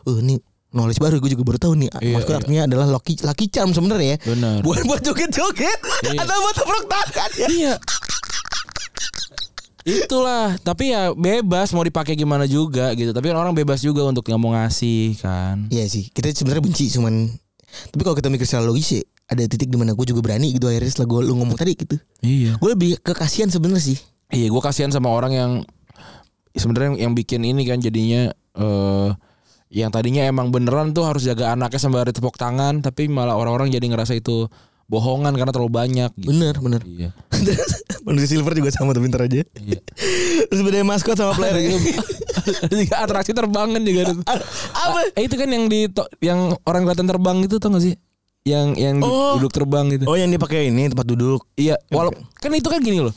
uh ini knowledge baru gue juga baru tahu nih. Iya, Maksudnya iya. artinya adalah lucky lucky charm sebenarnya ya. Benar Bukan buat joget-joget Iya. atau buat tepuk tangan ya. Iya Itulah Tapi ya bebas Mau dipakai gimana juga gitu Tapi kan orang bebas juga Untuk nggak mau ngasih kan Iya sih, kita sebenarnya benci cuman tapi kalau kita mikir secara logis sih ada titik di mana gue juga berani gitu akhirnya setelah gue lu ngomong tadi gitu. Iya Gue lebih ke kasihan sebenarnya sih. Iya gue kasihan sama orang yang sebenarnya yang, yang bikin ini kan jadinya eh yang tadinya emang beneran tuh harus jaga anaknya sampai hari tepuk tangan tapi malah orang-orang jadi ngerasa itu bohongan karena terlalu banyak gitu. Bener bener. Iya. (laughs) Manusia silver juga sama tapi ntar aja. Iya. (laughs) Terus beda maskot sama player (laughs) gitu. Ada juga atraksi terbang kan juga ada. tuh. Apa? Eh, itu kan yang di yang orang kelihatan terbang itu tau gak sih? Yang yang Oh. duduk terbang gitu. Oh yang dipakai ini tempat duduk. Iya, walau kan itu kan gini loh.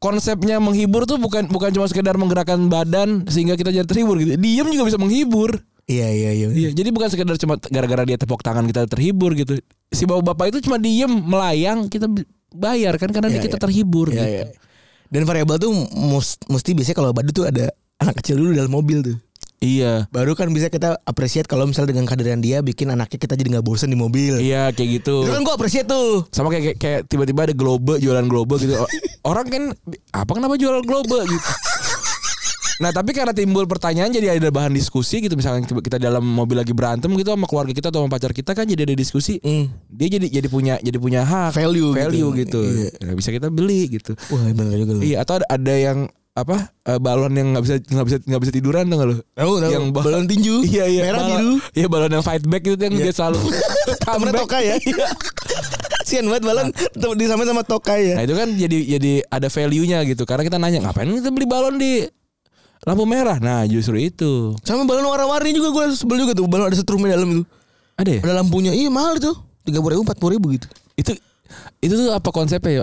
Konsepnya menghibur tuh bukan bukan cuma sekedar menggerakkan badan sehingga kita jadi terhibur gitu. Diem juga bisa menghibur. Iya iya iya. Iya, jadi bukan sekedar cuma gara-gara dia tepuk tangan kita terhibur gitu. Si bapak-bapak itu cuma diem melayang kita bayar kan karena Iya, kita iya. terhibur Iya, gitu. iya. Dan variabel tuh mus- mesti biasanya kalau badut tuh ada anak kecil dulu dalam mobil tuh. Iya. Baru kan bisa kita appreciate kalau misalnya dengan kehadiran dia bikin anaknya kita jadi nggak bosan di mobil. Iya kayak gitu. Itu kan gua appreciate tuh. Sama kayak kayak, kayak tiba-tiba ada globe jualan globe gitu. Orang kan apa kenapa jualan globe gitu. Nah tapi karena timbul pertanyaan jadi ada bahan diskusi gitu misalnya kita- dalam mobil lagi berantem gitu sama keluarga kita atau sama pacar kita kan jadi ada diskusi Hmm. dia jadi jadi punya jadi punya hak Value gitu. value gitu, Iya. Nah, bisa kita beli gitu Wah benar juga iya atau ada, ada yang apa eh, balon yang nggak bisa nggak bisa nggak bisa tiduran tuh lo Tahu tahu. Yang ba- balon tinju. (laughs) iya iya Merah balon, biru. iya balon yang fight back gitu yang Iya. dia selalu (laughs) (laughs) comeback. Tokai ya. Sian banget balon disamain sama Tokai ya. Nah itu kan jadi jadi ada value-nya gitu karena kita nanya ngapain kita beli balon di lampu merah. Nah justru itu Sama balon warna-warni juga gue sebel juga tuh. Balon ada setrumnya dalam itu. ada ya. Ada lampunya. Iya mahal itu. Tiga puluh ribu, empat puluh ribu gitu. Itu itu tuh apa konsepnya ya?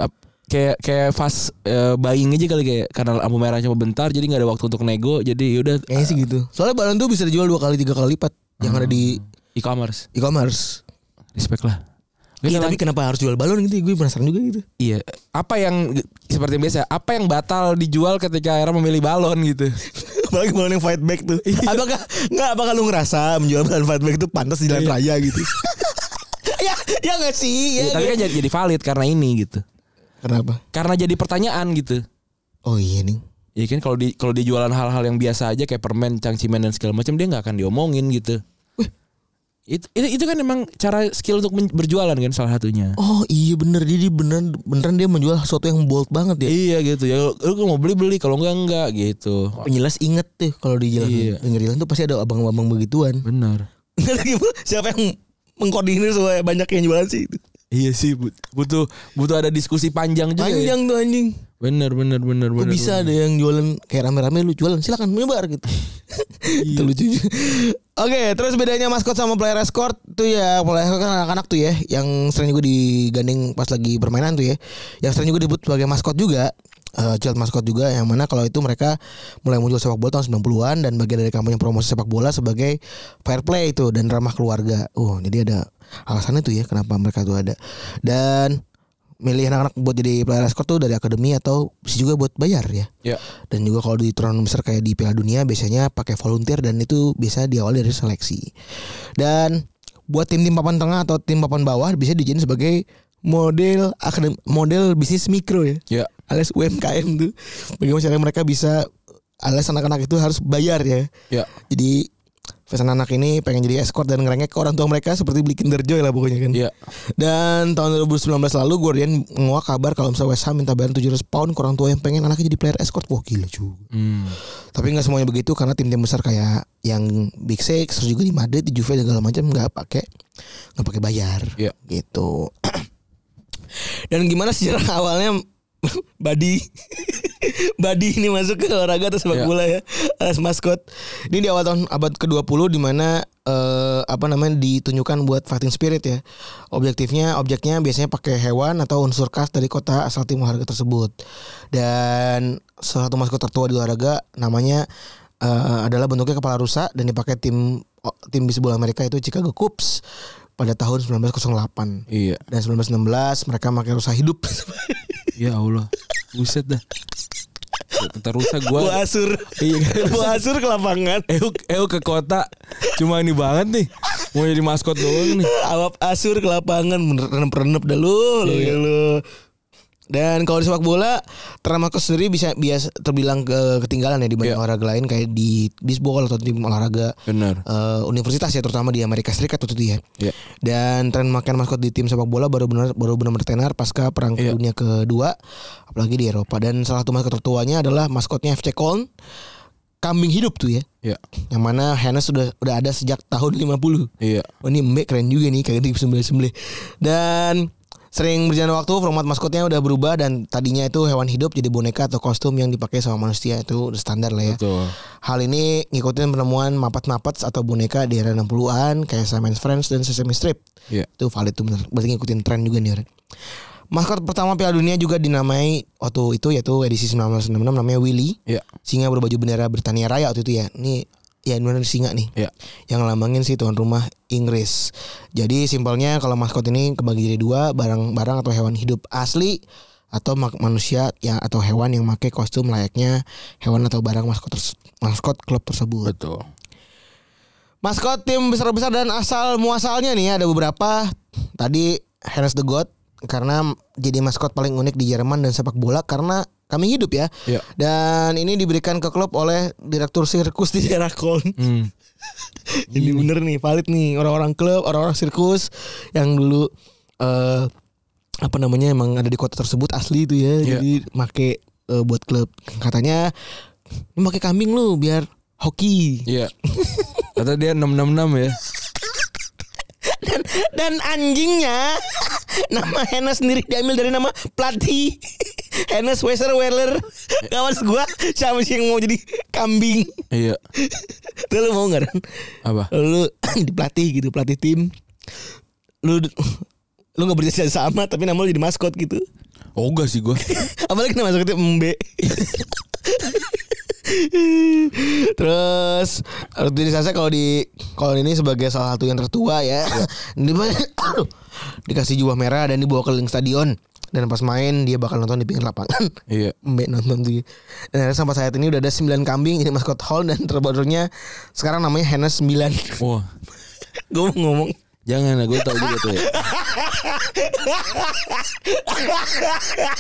Kayak kayak fast eh, buying aja kali kayak karena lampu merah cuma bentar jadi nggak ada waktu untuk nego jadi yaudah Kayaknya sih gitu. Soalnya balon tuh bisa dijual dua kali, tiga kali lipat. Yang ada di e-commerce e-commerce. respect lah. Iya tapi kenapa harus jual balon gitu? Gue penasaran juga gitu. Iya. Apa yang seperti biasa? Apa yang batal dijual ketika era memilih balon gitu? (laughs) Apalagi balon yang fight back tuh. apakah nggak apakah lu ngerasa menjual balon fight back itu pantas di jalan Iya. raya gitu? (laughs) ya, ya nggak sih? Ya, Ya, tapi kan jadi, jadi valid karena ini gitu. Kenapa? Karena jadi pertanyaan gitu. Oh iya nih. Iya kan kalau di kalau dia jualan hal-hal yang biasa aja kayak permen, cangcimen dan segala macam dia nggak akan diomongin gitu. Itu, itu itu kan emang cara skill untuk berjualan kan salah satunya. Oh iya bener Jadi beneran beneran dia menjual sesuatu yang bold banget ya Iya gitu ya. Lu mau beli beli kalau enggak enggak gitu. Penjelas inget tuh kalau di jalan Iya. pinggir jalan tuh pasti ada abang-abang begituan. Benar. Siapa yang mengkoordinir supaya banyak yang jualan sih itu? Iya sih but- butuh butuh ada diskusi panjang juga. ya. Panjang tuh anjing. Bener bener bener Kok bener. bisa ada yang jualan kayak rame-rame lu jualan silakan menyebar gitu. (laughs) itu lucu. juga. Oke, terus bedanya maskot sama player escort tuh ya player escort kan anak-anak tuh ya yang sering juga digandeng pas lagi permainan tuh ya. Yang sering juga disebut sebagai maskot juga. eh, child maskot juga yang mana kalau itu mereka mulai muncul sepak bola tahun 90-an dan bagian dari kampanye promosi sepak bola sebagai fair play itu dan ramah keluarga. Oh, jadi ada alasannya tuh ya kenapa mereka tuh ada. Dan milih anak-anak buat jadi player escort tuh dari akademi atau bisa juga buat bayar ya. Ya. Dan juga kalau di turnamen besar kayak di Piala Dunia biasanya pakai volunteer dan itu bisa diawali dari seleksi. Dan buat tim-tim papan tengah atau tim papan bawah bisa dijadiin sebagai model akadem model bisnis mikro ya. Ya. Alias UMKM tuh. Bagaimana caranya mereka bisa alias anak-anak itu harus bayar ya. Ya. Jadi pesan anak ini pengen jadi escort dan ngerengek ke orang tua mereka seperti beli Kinder Joy lah pokoknya kan. Ya. Dan tahun 2019 lalu Guardian menguak kabar kalau misalnya West Ham minta bayar 700 pound ke orang tua yang pengen anaknya jadi player escort. Wah gila juga. Hmm. Tapi nggak semuanya begitu karena tim-tim besar kayak yang Big Six terus juga di Madrid, di Juve dan segala macam nggak pakai nggak pakai bayar. Iya. Gitu. (clears throat) Dan gimana sejarah (laughs) awalnya (laughs) Badi. Badi ini masuk ke olahraga atau sepak Iya. bola ya? Alias maskot. Ini di awal tahun abad ke-20 di mana eh, Apa namanya ditunjukkan buat fighting spirit ya. Objektifnya Objeknya biasanya pakai hewan atau unsur khas dari kota asal tim olahraga tersebut. Dan salah satu maskot tertua di olahraga Namanya eh, adalah bentuknya kepala rusa Dan dipakai tim tim bisbol Amerika itu Chicago Cubs pada tahun 1908 Iya. dan 1916 mereka pakai rusa hidup. (laughs) Ya Allah. Buset dah. Tentara rusa Bu gua Asur. Iya. Bu Asur ke lapangan. Euk Euk ke kota cuma ini banget nih. Mau jadi maskot doang nih. Awap Asur ke lapangan renep-renep dah lu, lu, Iya. lu. Dan kalau di sepak bola, Tramakos sendiri bisa biasa terbilang ke ketinggalan ya dibanding Iya. olahraga lain kayak di bisbol atau tim olahraga Benar. eh, universitas ya terutama di Amerika Serikat waktu itu ya. Iya. Dan tren makan maskot di tim sepak bola baru benar baru benar tenar pasca perang Iya. dunia kedua apalagi di Eropa dan salah satu maskot tertuanya adalah maskotnya FC Köln kambing hidup tuh ya. Iya. Yang mana Hennes sudah udah ada sejak tahun 50. Iya. Oh ini mbak keren juga nih kayak di sembelih-sembelih. Dan sering berjalan waktu format maskotnya udah berubah dan tadinya itu hewan hidup jadi boneka atau kostum yang dipakai sama manusia itu udah standar lah ya. Betul. Hal ini ngikutin penemuan Muppet-Muppets atau boneka di era 60-an kayak Simon's Friends dan Sesame Street. Iya. Itu valid tuh bener. Berarti ngikutin tren juga nih. Ren. Maskot pertama Piala Dunia juga dinamai waktu itu yaitu edisi 1966 namanya Willy. Iya. Singa berbaju bendera Britania Raya waktu itu ya. Ini ya benar singa nih. Iya. Yang lambangin sih tuan rumah Inggris. Jadi simpelnya kalau maskot ini kebagi jadi dua, barang-barang atau hewan hidup asli atau manusia ya atau hewan yang pakai kostum layaknya hewan atau barang maskot maskot klub tersebut. Betul. Maskot tim besar-besar dan asal muasalnya nih ada beberapa. Tadi Hennes the God karena jadi maskot paling unik di Jerman dan sepak bola karena kami hidup ya. Iya. Dan ini diberikan ke klub oleh direktur sirkus di daerah Köln. Hmm. (laughs) Ini bener nih, valid nih orang-orang klub, orang-orang sirkus yang dulu eh apa namanya emang ada di kota tersebut asli itu ya. Iya. Jadi make eh, buat klub. Katanya ini pakai kambing lu biar hoki. Iya. (laughs) Kata dia 666 ya. Dan, dan anjingnya (laughs) nama Hennes sendiri diambil dari nama pelatih (laughs) Hennes Weiser Weller kawan gua siapa sih yang mau jadi kambing Iya. (laughs) Tuh lu mau nggak Ran? Apa? lu di pelatih gitu pelatih tim lu lu nggak berjasa sama tapi nama lu jadi maskot gitu Oh enggak sih gua. apalagi nama maskotnya Mbe Terus rutinitasnya kalau di kalau ini sebagai salah satu yang tertua ya, (coughs) di (coughs) dikasih jubah merah dan dibawa keliling stadion dan pas main dia bakal nonton di pinggir lapangan. Iya. (coughs) Mbak nonton tuh. Dan akhirnya sampai saat ini udah ada 9 kambing ini maskot Hall dan terbarunya sekarang namanya Hennes 9. Wah. Gue mau ngomong Jangan lah gue tau juga tuh ya.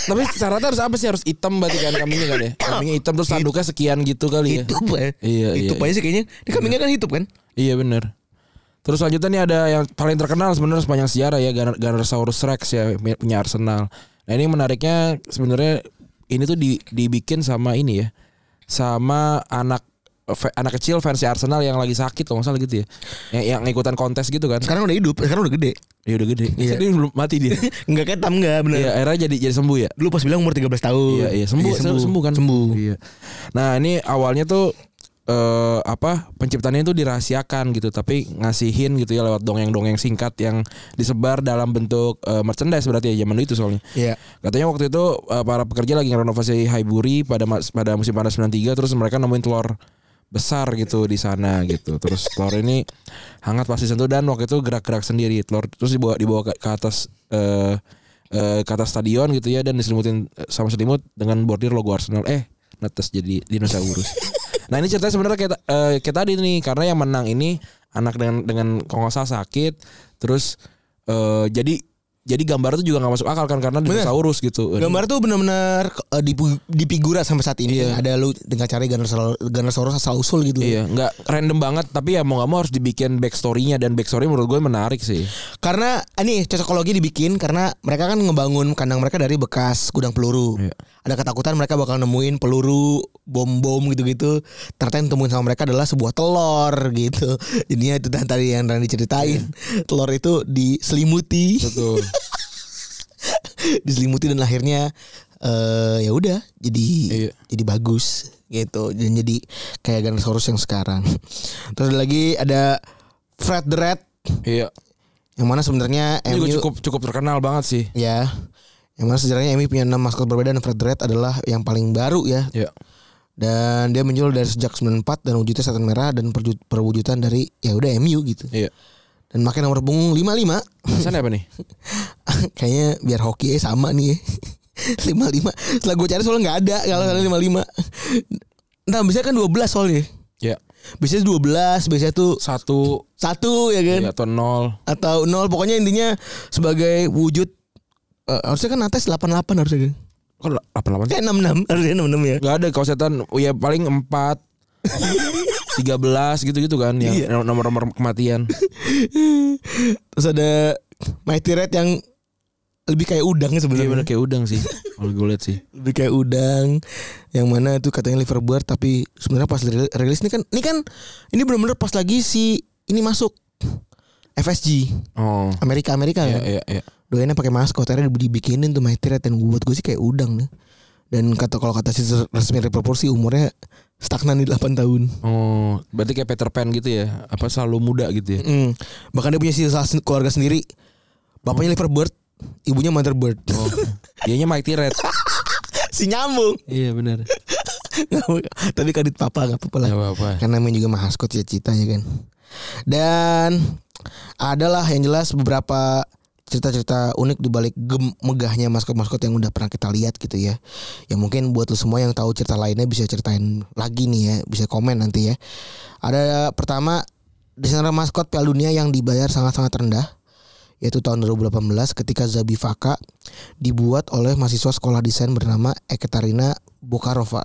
Tapi syaratnya harus apa sih? Harus hitam berarti kan kambingnya kan ya? Kambingnya hitam terus tanduknya sekian gitu kali ya. Hidup ya. Iya, iya, Hidup aja sih kayaknya. Ini kambingnya kan hidup kan? Iya bener Terus selanjutnya nih ada yang paling terkenal sebenarnya sepanjang sejarah ya Gunnersaurus Rex ya punya Arsenal. Nah ini menariknya sebenarnya ini tuh di, dibikin sama ini ya, sama anak anak kecil fans Arsenal yang lagi sakit kalau nggak salah gitu ya, yang, yang ikutan kontes gitu kan. Sekarang udah hidup, sekarang udah gede. Dia udah gede. Iya. Dia belum mati dia. (laughs) Enggak ketam enggak bener. Iya akhirnya jadi jadi sembuh ya. Dulu pas bilang umur 13 tahun. Iya iya sembuh, sembuh sembuh kan Sembuh. Iya. Nah ini awalnya tuh eh apa penciptanya itu dirahasiakan gitu tapi ngasihin gitu ya lewat dongeng-dongeng singkat yang disebar dalam bentuk eh, merchandise berarti ya zaman itu soalnya. Iya. Katanya waktu itu eh, para pekerja lagi renovasi Highbury pada pada musim panas 93 terus mereka nemuin telur besar gitu di sana gitu. Terus telur ini hangat pasti sentuh dan waktu itu gerak-gerak sendiri telur terus dibawa dibawa ke, ke atas eh eh, ke atas stadion gitu ya dan diselimutin eh, sama selimut dengan bordir logo Arsenal. Eh, netes jadi dinosaurus. (laughs) nah, ini ceritanya sebenarnya kayak eh, kayak tadi nih karena yang menang ini anak dengan dengan kalau nggak salah sakit terus eh, jadi jadi gambar itu juga nggak masuk akal kan karena dinosaurus gitu. Gambar tuh benar-benar uh, dipu- dipigura sampai saat ini. Iya. Ada lu dengan cara Gunnersaurus asal usul gitu. Iya, nggak random banget tapi ya mau nggak mau harus dibikin backstory-nya dan backstory menurut gue menarik sih. Karena ini cocokologi dibikin karena mereka kan ngebangun kandang mereka dari bekas gudang peluru. Iya. Ada ketakutan mereka bakal nemuin peluru, bom-bom gitu-gitu. Ternyata yang temuin sama mereka adalah sebuah telur gitu. (laughs) Jadinya itu tadi yang Randy ceritain. Telur itu diselimuti, Betul. (laughs) diselimuti dan akhirnya eh ya udah jadi Iya. jadi bagus gitu dan jadi kayak Gunnersaurus yang sekarang. Terus ada lagi ada Fred the Red iya. yang mana sebenarnya MU cukup cukup terkenal banget sih. Ya. Yang mana sejarahnya MU punya 6 maskot berbeda dan Fred Red adalah yang paling baru ya. Iya. Dan dia muncul dari sejak 94 dan wujudnya setan merah dan perwujudan dari ya udah MU gitu. Iya. Dan makin nomor punggung 55. Alasannya apa nih? (laughs) Kayaknya biar hoki ya sama nih (laughs) ya. 55. Setelah gue cari soalnya nggak ada kalau ada 55. Nah, biasanya kan 12 soalnya. Ya. Biasanya 12, biasanya tuh Satu satu ya kan ya, atau nol. atau nol pokoknya intinya sebagai wujud eh, harusnya kan atas 88 harusnya kan. Kok delapan delapan sih? Kayak 66 harusnya 66 ya. Gak ada kalau setan ya paling empat. 13 gitu-gitu kan yang Iya. nomor-nomor kematian. Terus ada Mighty Red yang lebih kayak udang Iya sebenarnya. bener kayak udang sih. Kalau gue lihat sih. lebih kayak udang yang mana itu katanya Liverpool tapi sebenarnya pas ri- rilis ini kan ini kan ini benar-benar pas lagi si ini masuk FSG Oh. Amerika Amerika Iya kan. iya iya. Doainnya pakai maskot akhirnya dibikinin tuh Red dan buat gue sih kayak udang nih. Dan kata kalau kata si resmi Liverpool sih umurnya stagnan di 8 tahun. Oh, berarti kayak Peter Pan gitu ya? Apa selalu muda gitu ya? Mm. Bahkan dia punya sen- keluarga sendiri. Bapaknya Liverbird, ibunya Motherbird. Oh, dianya Mighty (laughs) Red. si nyambung. iya benar. (laughs) Tapi kadit papa nggak apa-apa lah. Gak apa-apa. Karena namanya juga maskot cita-cita ya kan. Dan adalah yang jelas beberapa cerita-cerita unik di balik gem megahnya maskot-maskot yang udah pernah kita lihat gitu ya. Ya mungkin buat lu semua yang tahu cerita lainnya bisa ceritain lagi nih ya, bisa komen nanti ya. Ada pertama desainer maskot Piala Dunia yang dibayar sangat-sangat rendah yaitu tahun 2018 ketika Zabi Faka dibuat oleh mahasiswa sekolah desain bernama Ekaterina Bokarova.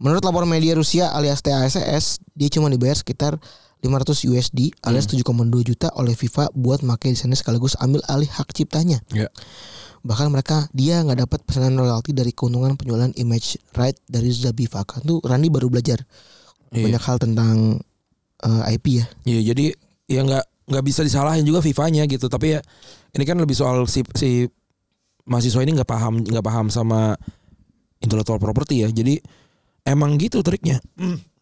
Menurut laporan media Rusia alias TASS, dia cuma dibayar sekitar 500 USD alias 7,2 juta oleh FIFA buat pakai desainnya sekaligus ambil alih hak ciptanya. Ya. Bahkan mereka dia nggak dapat pesanan royalti dari keuntungan penjualan image right dari Zabi Faka. Tuh Randi baru belajar Iya. banyak hal tentang eh, IP ya. Iya, jadi ya nggak nggak bisa disalahin juga FIFA-nya gitu. Tapi ya ini kan lebih soal si si mahasiswa ini nggak paham nggak paham sama intellectual property ya. Jadi emang gitu triknya. (clears throat)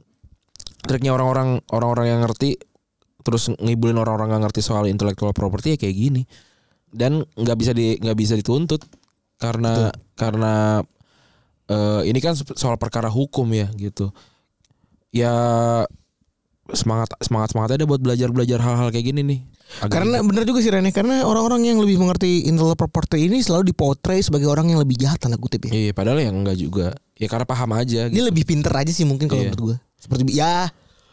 Triknya orang-orang orang-orang yang ngerti terus ngibulin orang-orang nggak ngerti soal intellectual property ya kayak gini. Dan nggak bisa di nggak bisa dituntut karena karena eh, ini kan soal perkara hukum ya gitu. Ya semangat semangat semangat aja buat belajar belajar hal-hal kayak gini nih. Agak Karena ribet. bener juga sih Rene karena orang-orang yang lebih mengerti intellectual property ini selalu dipotret sebagai orang yang lebih jahat tanda kutip ya. iya padahal yang enggak juga. Ya karena paham aja. Dia Gitu. lebih pinter aja sih mungkin kalau Iya. menurut gue. Seperti ya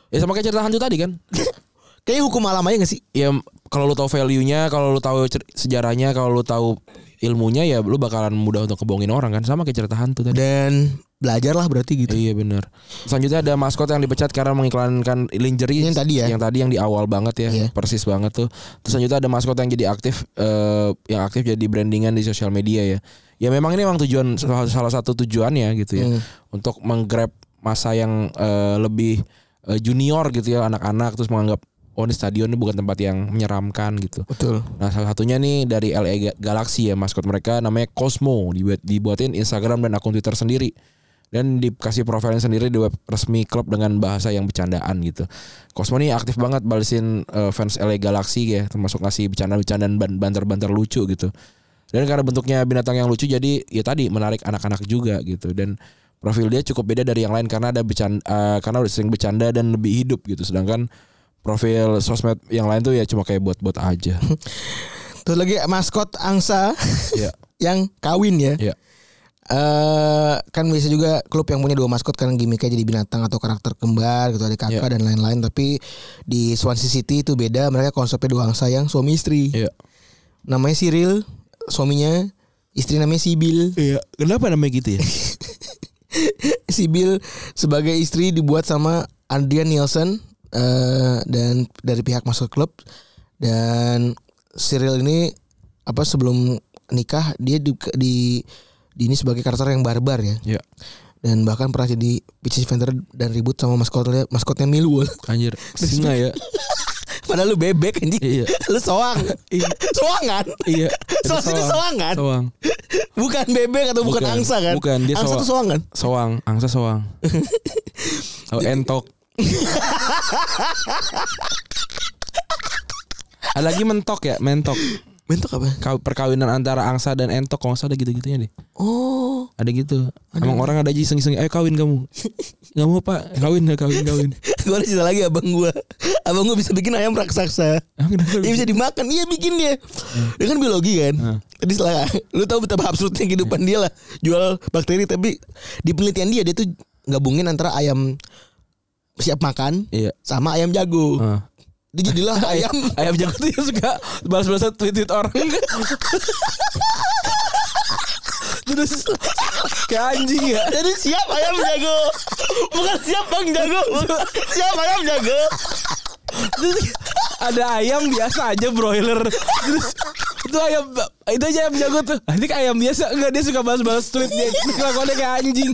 Ya sama kayak cerita hantu tadi kan. (laughs) Kayaknya hukum alam aja gak sih? ya kalau lu tahu value-nya, kalau lu tahu sejarahnya, kalau lu tahu ilmunya ya lu bakalan mudah untuk kebohongin orang kan sama kayak cerita hantu tadi. Dan belajar lah berarti gitu. Iya benar. Selanjutnya ada maskot yang dipecat karena mengiklankan lingerie Yang tadi ya? Yang tadi yang di awal banget ya, Iya. persis banget tuh. Terus selanjutnya ada maskot yang jadi aktif eh, yang aktif jadi brandingan di sosial media ya. Ya memang ini memang tujuan salah, salah satu tujuannya gitu ya. Hmm. Untuk menggrab masa yang eh, lebih eh, junior gitu ya, anak-anak terus menganggap oh ini stadion ini bukan tempat yang menyeramkan gitu. Betul. Nah salah satunya nih dari LA Ga- Galaxy ya maskot mereka namanya Cosmo dibuat dibuatin Instagram dan akun Twitter sendiri dan dikasih profilnya sendiri di web resmi klub dengan bahasa yang bercandaan gitu. Cosmo nih aktif banget balesin eh, fans LA Galaxy ya termasuk ngasih bercanda-bercandaan ban- banter-banter lucu gitu. Dan karena bentuknya binatang yang lucu jadi ya tadi menarik anak-anak juga gitu dan profil dia cukup beda dari yang lain karena ada bercanda karena udah sering bercanda dan lebih hidup gitu sedangkan profil sosmed yang lain tuh ya cuma kayak buat-buat aja. (laughs) Terus lagi maskot angsa ya. (laughs) yang kawin ya. Ya. eh kan biasa juga klub yang punya dua maskot kan gimmicknya jadi binatang atau karakter kembar gitu ada kakak Ya. dan lain-lain tapi di Swansea City itu beda mereka konsepnya dua angsa yang suami istri Iya. namanya Cyril suaminya istri namanya Sibyl Iya. Kenapa namanya gitu ya? (laughs) (laughs) Sibyl sebagai istri dibuat sama Adrian Nielsen eh, dan dari pihak maskot klub dan Cyril ini apa sebelum nikah dia di, di, di ini sebagai karakter yang barbar ya Iya. dan bahkan pernah jadi pitch eventer dan ribut sama maskotnya maskotnya Millwall. Anjir. Singa ya. (laughs) Padahal lu bebek anjing. Iya. Lu soang. soang kan? Iya. Soang itu soang kan? Soang. Bukan bebek atau bukan, Bukan. angsa kan? Bukan, dia angsa soang. soang kan? Soang. Angsa soang. (laughs) Oh entok. Ada lagi mentok ya, mentok. Bentuk apa? Kaw- Perkawinan antara angsa dan entok kalau ada gitu-gitunya deh. Oh, Ada gitu. Emang orang ada aja iseng-iseng, ayo kawin kamu. (laughs) Gak mau pak, kawin ya kawin kawin. (laughs) gue ada cerita lagi abang gue. Abang gue bisa bikin ayam raksasa. Dia bisa dimakan. Iya bikin dia. Dia kan biologi kan. Hmm. Tadi setelah lu tahu betapa absurdnya kehidupan dia lah. Jual bakteri tapi di penelitian dia dia tuh gabungin antara ayam siap makan Iya. sama ayam jago. Ah. Dia jadilah (laughs) ayam. Ayam. Jago tuh yang suka balas-balasan tweet-tweet orang. Terus kayak anjing ya. Jadi siap ayam jago. Bukan siap bang jago. siap ayam jago. Terus ada ayam biasa aja broiler. Terus itu ayam itu aja ayam jago tuh. "Ah, ini kayak ayam biasa. Enggak dia suka balas-balas tweet dia. Kelakuannya kayak anjing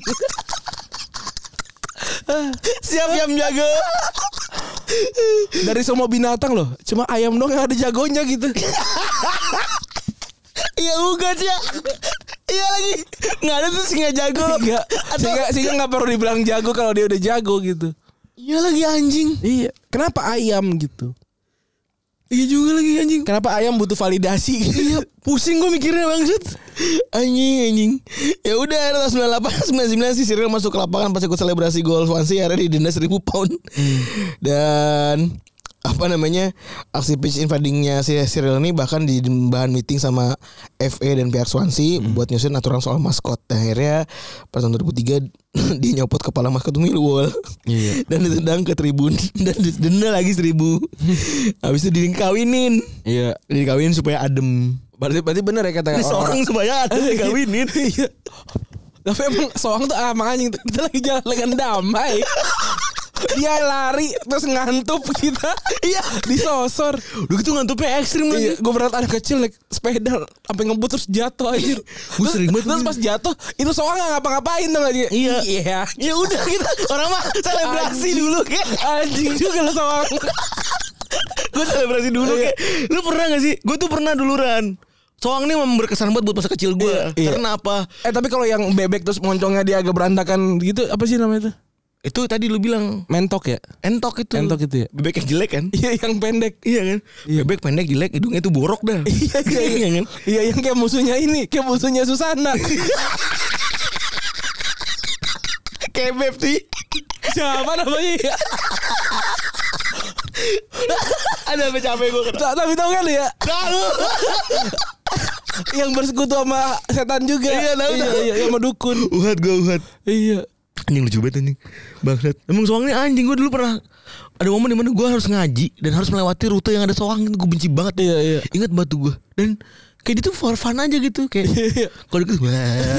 Siap ayam jago. dari semua binatang loh cuma ayam dong yang ada jagonya gitu Iya ugas ya. Iya lagi. Nggak ada tuh singa jago. Enggak Atau sehingga sehingga nggak perlu dibilang jago kalau dia udah jago gitu Iya lagi anjing. iya kenapa ayam gitu Iya juga lagi anjing. kenapa ayam butuh validasi Iya, pusing gue mikirnya bangsat. Anjing, anjing. Ya udah, era tahun 98 99 sih Cyril masuk ke lapangan pas ikut selebrasi gol Swansea akhirnya didenda 1000 pound. Dan apa namanya aksi pitch invadingnya si Cyril ini bahkan di bahan meeting sama FA dan pihak Swansea buat nyusun aturan soal maskot. Dan akhirnya pada tahun 2003 (clears throat) dia nyopot kepala maskot Millwall Iya. (laughs) dan ditendang ke tribun (laughs) dan didenda lagi seribu. (laughs) Habis itu dikawinin. iya Dikawinin supaya adem. berarti berarti bener ya kata Ini seorang supaya adem dikawinin. Iya. Tapi emang soang tuh ah anjing kita lagi jalan dengan damai. Dia lari terus ngantup kita. Iya. Disosor. Udah gitu ngantuknya ekstrim lagi. Iya, gue berat anak kecil naik sepeda sampai ngebut terus jatuh anjir. Gua sering banget Terus begitu. pas jatuh itu soang nggak ngapa-ngapain dong aja. Iya. Iya. Ya udah kita orang mah selebrasi dulu kayak. Anjing juga lo soang. Gue selebrasi dulu Iya. kayak. Lu pernah gak sih? Gue tuh pernah duluran. Soang ini memang berkesan banget buat masa kecil gue. Iya, iya. Karena apa? Eh tapi kalau yang bebek terus moncongnya dia agak berantakan gitu apa sih namanya itu? Itu tadi lu bilang Mentok ya? entok itu. Entok itu ya? Bebek yang jelek kan? Iya yang pendek. Iya kan? Iya. Bebek pendek jelek hidungnya tuh borok dah. Iya iya (laughs) iya. kan? Iya yang kayak musuhnya ini, kayak musuhnya Susana. (laughs) Kebeb sih. Siapa namanya ya? (laughs) Ada apa capek gue kena. Ta- Tapi tau kan ya Tahu. Yang bersekutu sama setan juga Iya, tahu, iya, tahu. iya, sama dukun Uhat gue uhat. Iya Anjing lucu banget anjing. Bangsat. Emang soang ini anjing gue dulu pernah ada momen di mana gue harus ngaji dan harus melewati rute yang ada soang gue benci banget Iya, iya. ingat batu gue dan kayak dia tuh for fun aja gitu kayak kalau gitu wah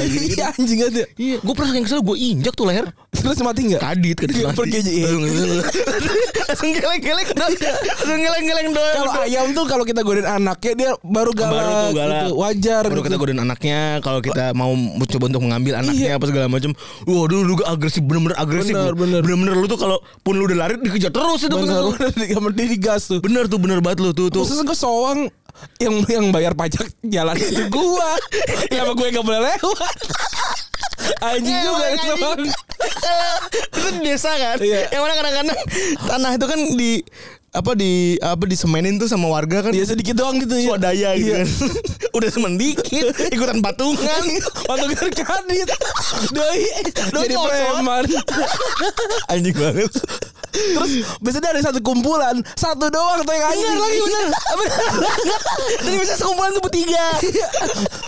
gitu, Iya anjing aja. iya gue pernah yang kesel gue injak tuh leher Terus mati enggak? kadit kadit Iya, mati. pergi aja, iya. (laughs) langsung geleng geleng langsung geleng geleng doang Kalau ayam tuh kalau kita godain anaknya dia baru galak, baru tuh galak. gitu. Wajar baru gitu. kita godain anaknya kalau kita mau coba untuk mengambil anaknya Iya. apa segala macam wah dulu dulu agresif bener-bener agresif Bener, lu. bener. bener-bener lu tuh kalau pun lu udah lari dikejar terus itu Bener, bener, digas tuh. bener tuh bener banget lu tuh tuh Khusus gue soang yang yang bayar pajak jalan itu gua. Kenapa gue gak boleh lewat? Anjing Iya, juga soang. (laughs) itu di desa kan Iya. yang mana kadang-kadang tanah itu kan di apa di apa disemenin tuh sama warga kan? Dia sedikit doang gitu ya. swadaya gitu Iya. kan. (laughs) Udah semen dikit (laughs) ikutan patungan. Waktu kan kadit Doi. Jadi preman. (laughs) anjing banget. Terus biasanya ada satu kumpulan. Satu doang tuh yang anjing. Bener lagi bener. Jadi bisa sekumpulan tuh bertiga.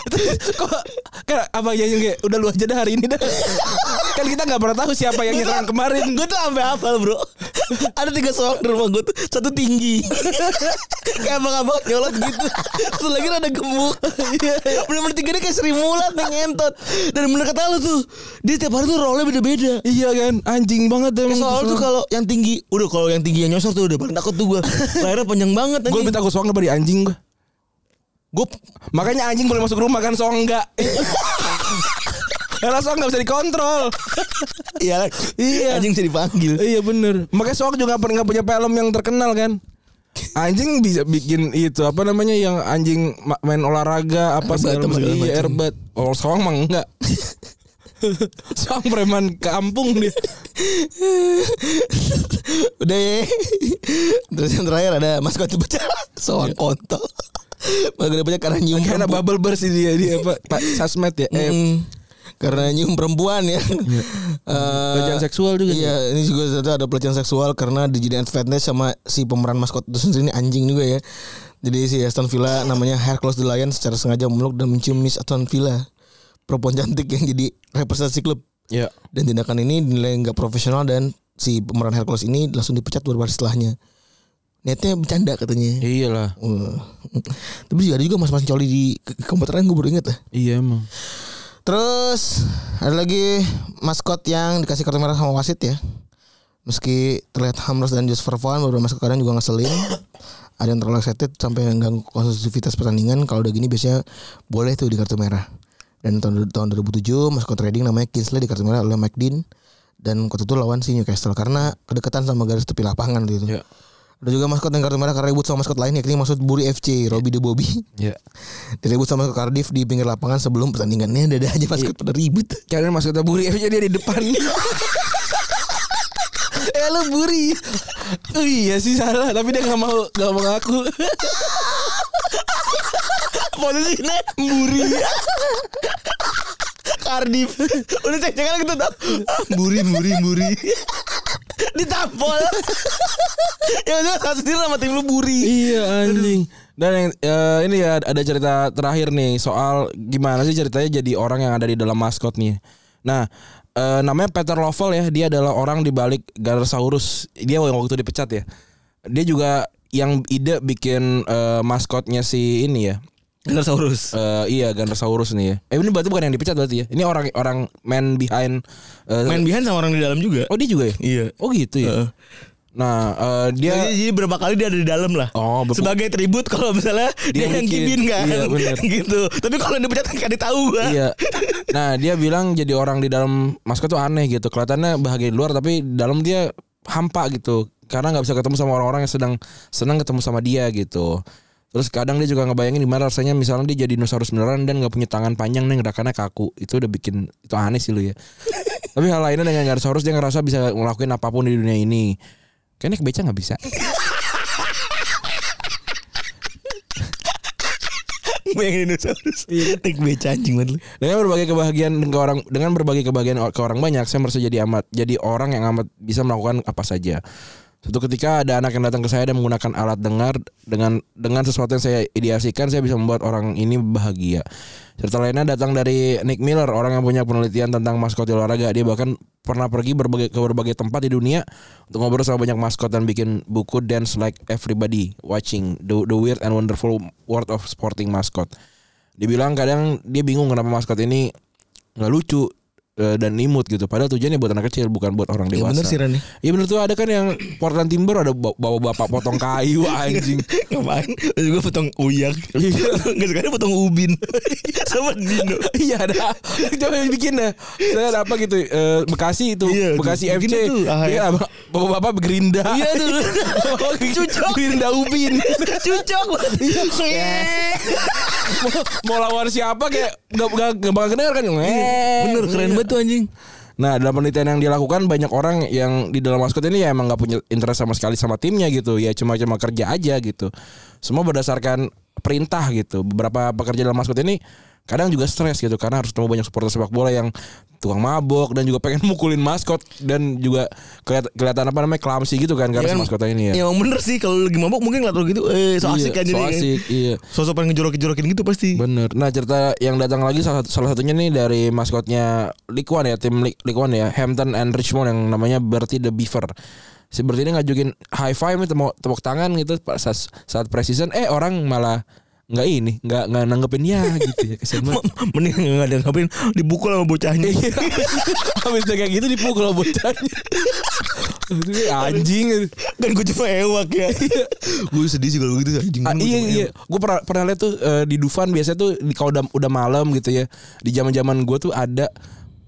Terus kok Kayak apa ya yang kayak Udah lu aja dah hari ini dah. Kan kita gak pernah tahu siapa yang nyerang kemarin. Gue tuh sampai hafal bro. Ada tiga soal di rumah gue tuh Satu tinggi. (laughs) Kayak abang-abang nyolot gitu. Satu lagi rada gemuk. Bener-bener tiga dia kayak Sri Mulat yang ngentot. Dan bener kata lu tuh Dia tiap hari tuh role beda-beda. Iya kan Anjing banget emang soal tuh kalau yang tinggi Udah kalau yang tinggi yang nyosor tuh udah paling takut tuh gue Lahirnya (laughs) panjang banget Gue lebih takut soang daripada anjing gue Gue Makanya anjing boleh masuk rumah kan soang enggak (laughs) Karena soang gak bisa dikontrol (laughs) Iya Iya. Anjing bisa dipanggil Iya bener Makanya soang juga gak punya film yang terkenal kan Anjing bisa bikin itu apa namanya yang anjing ma- main olahraga apa segala macam. Iya airbat. Oh soang mah enggak. (laughs) soang preman kampung dia. (laughs) Udah ya. Terus yang terakhir ada maskot pecah Soal kontol Maskot pecah karena nyium perempuan. bubble burst dia dia apa Pak Sasmet ya. Eh, Mm. Karena nyium perempuan ya (laughs) Eh, Pelecehan seksual juga Iya ini juga ada pelecehan seksual Karena dijadikan fatness sama si pemeran maskot itu sendiri ini anjing juga ya Jadi si Aston Villa namanya Hercules the Lion Secara sengaja memeluk dan mencium Miss Aston Villa Perempuan cantik yang jadi representasi klub Iya. dan tindakan ini dinilai nggak profesional dan si pemeran Hercules ini langsung dipecat beberapa hari setelahnya. Niatnya bercanda katanya. Iyalah. Wah. (laughs) Tapi juga ada juga mas-mas coli di komputeran gue baru inget ya. Iya emang. Terus ada lagi maskot yang dikasih kartu merah sama wasit ya. Meski terlihat harmless dan just for fun, beberapa maskot kadang juga ngeselin. (laughs) Ada yang terlalu excited sampai mengganggu konsistensitas pertandingan. Kalau udah gini biasanya boleh tuh di kartu merah. Dan tahun, tahun 2007 maskot trading namanya Kingsley di kartu merah oleh Mike Dean. Dan waktu itu lawan si Newcastle karena kedekatan sama garis tepi lapangan gitu. Iya. Ada juga maskot yang kartu merah karena ribut sama maskot lain yakni maksud Buri FC, Robbie the Bobby. Iya. Diribut sama Cardiff di pinggir lapangan sebelum pertandingannya ada aja maskot pada ribut. Masuk ke buri aja dia di depan. (laughs) eh lu buri. Oh, iya sih salah, tapi dia nggak mau nggak mau ngaku. (laughs) Posisinya Buri Cardiff (laughs) Udah cek cekan gitu Ah, Buri Buri Buri (laughs) Ditampol (laughs) Ya udah satu sendiri sama tim lu Buri iya anjing. Dan yang eh, ini ya ada cerita terakhir nih soal gimana sih ceritanya jadi orang yang ada di dalam maskot nih. Nah, eh, namanya Peter Lovell ya, dia adalah orang di balik Garasaurus. Dia yang waktu itu dipecat ya. Dia juga yang ide bikin eh, maskotnya si ini ya. Dinosaurus Eh, iya Ganosaurus nih ya. Eh ini berarti bukan yang dipecat berarti ya. Ini orang orang man behind eh, Main behind sama orang di dalam juga Oh dia juga ya? Iya Oh gitu ya. Heeh. Nah, eh, dia jadi, jadi berapa kali dia ada di dalam lah Oh, bepu- Sebagai tribut kalau misalnya Dia Dia, yang kibin kan Iya, bener. (laughs) Gitu Tapi kalau dipecat kan ditahu gua Iya. Nah, dia bilang jadi orang di dalam maskot tuh aneh gitu. Kelihatannya bahagia di luar tapi di dalam dia hampa gitu. Karena nggak bisa ketemu sama orang-orang yang sedang senang ketemu sama dia gitu. Terus kadang dia juga ngebayangin gimana rasanya misalnya dia jadi dinosaurus beneran dan nggak punya tangan panjang nih gerakannya kaku. Itu udah bikin itu aneh sih lu ya. (laughs) Tapi hal lainnya dengan dinosaurus dia ngerasa bisa ngelakuin apa pun di dunia ini. Kayaknya kebeca nggak bisa. (laughs) Bayangin dinosaurus Naik beca anjing banget Dengan berbagai kebahagiaan ke orang dengan berbagai kebahagiaan ke orang banyak, saya merasa jadi amat jadi orang yang amat bisa melakukan apa saja. Suatu ketika ada anak yang datang ke saya dan menggunakan alat dengar dengan dengan sesuatu yang saya ideasikan, saya bisa membuat orang ini bahagia. Cerita lainnya datang dari Nick Miller, orang yang punya penelitian tentang maskot olahraga. Dia bahkan pernah pergi berbagai ke berbagai tempat di dunia untuk ngobrol sama banyak maskot dan bikin buku Dance Like Everybody Watching the, the Weird and Wonderful World of Sporting Mascot. Dibilang kadang dia bingung kenapa maskot ini nggak lucu dan imut gitu. Padahal tujuannya buat anak kecil bukan buat orang Ya dewasa. bener sih Rani. Iya bener tuh ada kan yang Portland Timber ada bawa bapak potong kayu (laughs) anjing. Terus gue potong uyak. (laughs) Nggak sekali potong ubin. (laughs) Sama Dino. Iya ada. Coba bikin dah. Saya apa gitu? eh, Bekasi itu, Iya. Bekasi FC. Ah, Iya, ya. apa- bapak-bapak Gerinda. Iya tuh. Cocok. Gerinda Ubin. Cucok. mau, mau lawan siapa kayak gak, gak, gak bakal kedengar kan? Bener keren banget tuh anjing. Nah dalam penelitian yang dilakukan banyak orang yang di dalam maskot ini ya emang nggak punya interest sama sekali sama timnya gitu. Ya cuma cuma kerja aja gitu. Semua berdasarkan perintah gitu. Beberapa pekerja dalam maskot ini kadang juga stres gitu karena harus ketemu banyak supporter sepak bola yang tukang mabok dan juga pengen (laughs) mukulin maskot dan juga kelihatan, kelihatan apa namanya clumsy gitu kan karena Ya kan, maskotnya ini ya. Emang bener sih kalau lagi mabok mungkin ngeliat gitu eh so asik Iya, aja so asik, iya. Sosok pengen ngejorok-jorokin gitu pasti. Bener. Nah cerita yang datang lagi salah, salah satunya nih dari maskotnya League One ya tim League, League One ya Hampton and Richmond yang namanya Bertie the Beaver. Si Bertie ini ngajukin high five tepuk, tepuk tangan gitu saat, saat precision eh orang malah nggak ini nggak nggak nanggepin ya gitu ya kesian banget. (laughs) Mending nggak ada ngapain dibukul sama bocahnya. Iya. (laughs) Habis kayak gitu dipukul sama bocahnya. (laughs) Anjing. kan gue cuma ewak ya. gue sedih sih kalau gitu anjing. Ah, iya iya, gue pernah pernah lihat tuh eh, di Dufan biasanya tuh di- kalau udah udah malam gitu ya. Di zaman zaman gue tuh ada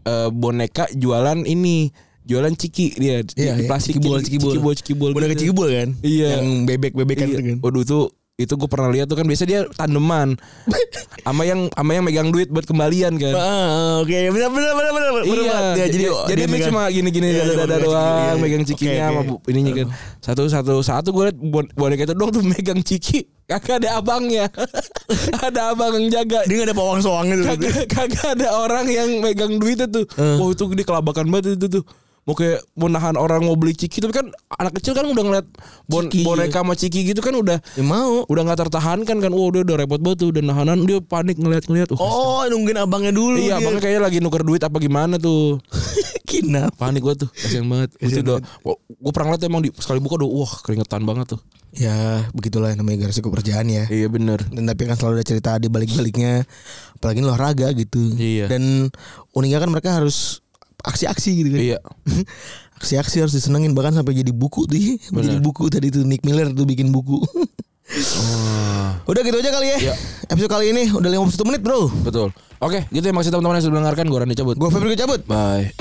eh, boneka jualan ini, jualan ciki dia di, Iya, di iya. plastik Cikibul, jadi cikibul. cikibul, cikibul Boneka gitu. cikibul kan? Iya. Yang bebek-bebekan Iya. itu kan. Waduh tuh itu gue pernah lihat tuh kan biasa dia tandeman (laughs) sama yang sama yang megang duit buat kembalian kan. Ah, oke, benar benar benar benar. benar Iya. Ya, jadi oh, jadi dia cuma gini-gini Iya, dada dada doang, iya. megang cikinya sama bu- ininya kan. Satu satu satu gue liat bon- boneka itu doang tuh megang ciki, kagak ada abangnya, (laughs) ada abang yang jaga. Dia nggak ada pawang soangnya tuh. Kagak, kagak ada orang yang megang duitnya tuh. Eh. Wah itu dia kelabakan banget itu tuh. Mau kayak mau nahan orang mau beli ciki tapi kan anak kecil kan udah ngeliat bon, Ciki, boneka sama ciki gitu kan udah Ya mau. udah nggak tertahankan kan. Wah udah udah repot banget tuh udah nahanan dia panik ngeliat-ngeliat. Uh, Oh, nungguin abangnya dulu. iya dia. abangnya kayaknya lagi nuker duit apa gimana tuh. (laughs) kinap. Panik gua tuh, kasihan banget. Itu udah, gue pernah liat emang di, sekali buka udah, wah keringetan banget tuh. Ya, begitulah namanya resiko kerjaan ya. Iya bener. Dan tapi kan selalu ada cerita di balik-baliknya apalagi olahraga gitu. Iya. Dan uniknya kan mereka harus aksi-aksi gitu kan. Iya. (laughs) Aksi-aksi harus disenengin bahkan sampai jadi buku tuh. Jadi buku tadi tuh Nick Miller tuh bikin buku. Oh, udah gitu aja kali ya. Iya. Episode kali ini udah 51 menit, Bro. betul. Oke, gitu ya makasih teman-teman yang sudah mendengarkan. Gue Randy cabut. Gue Febri cabut. Bye.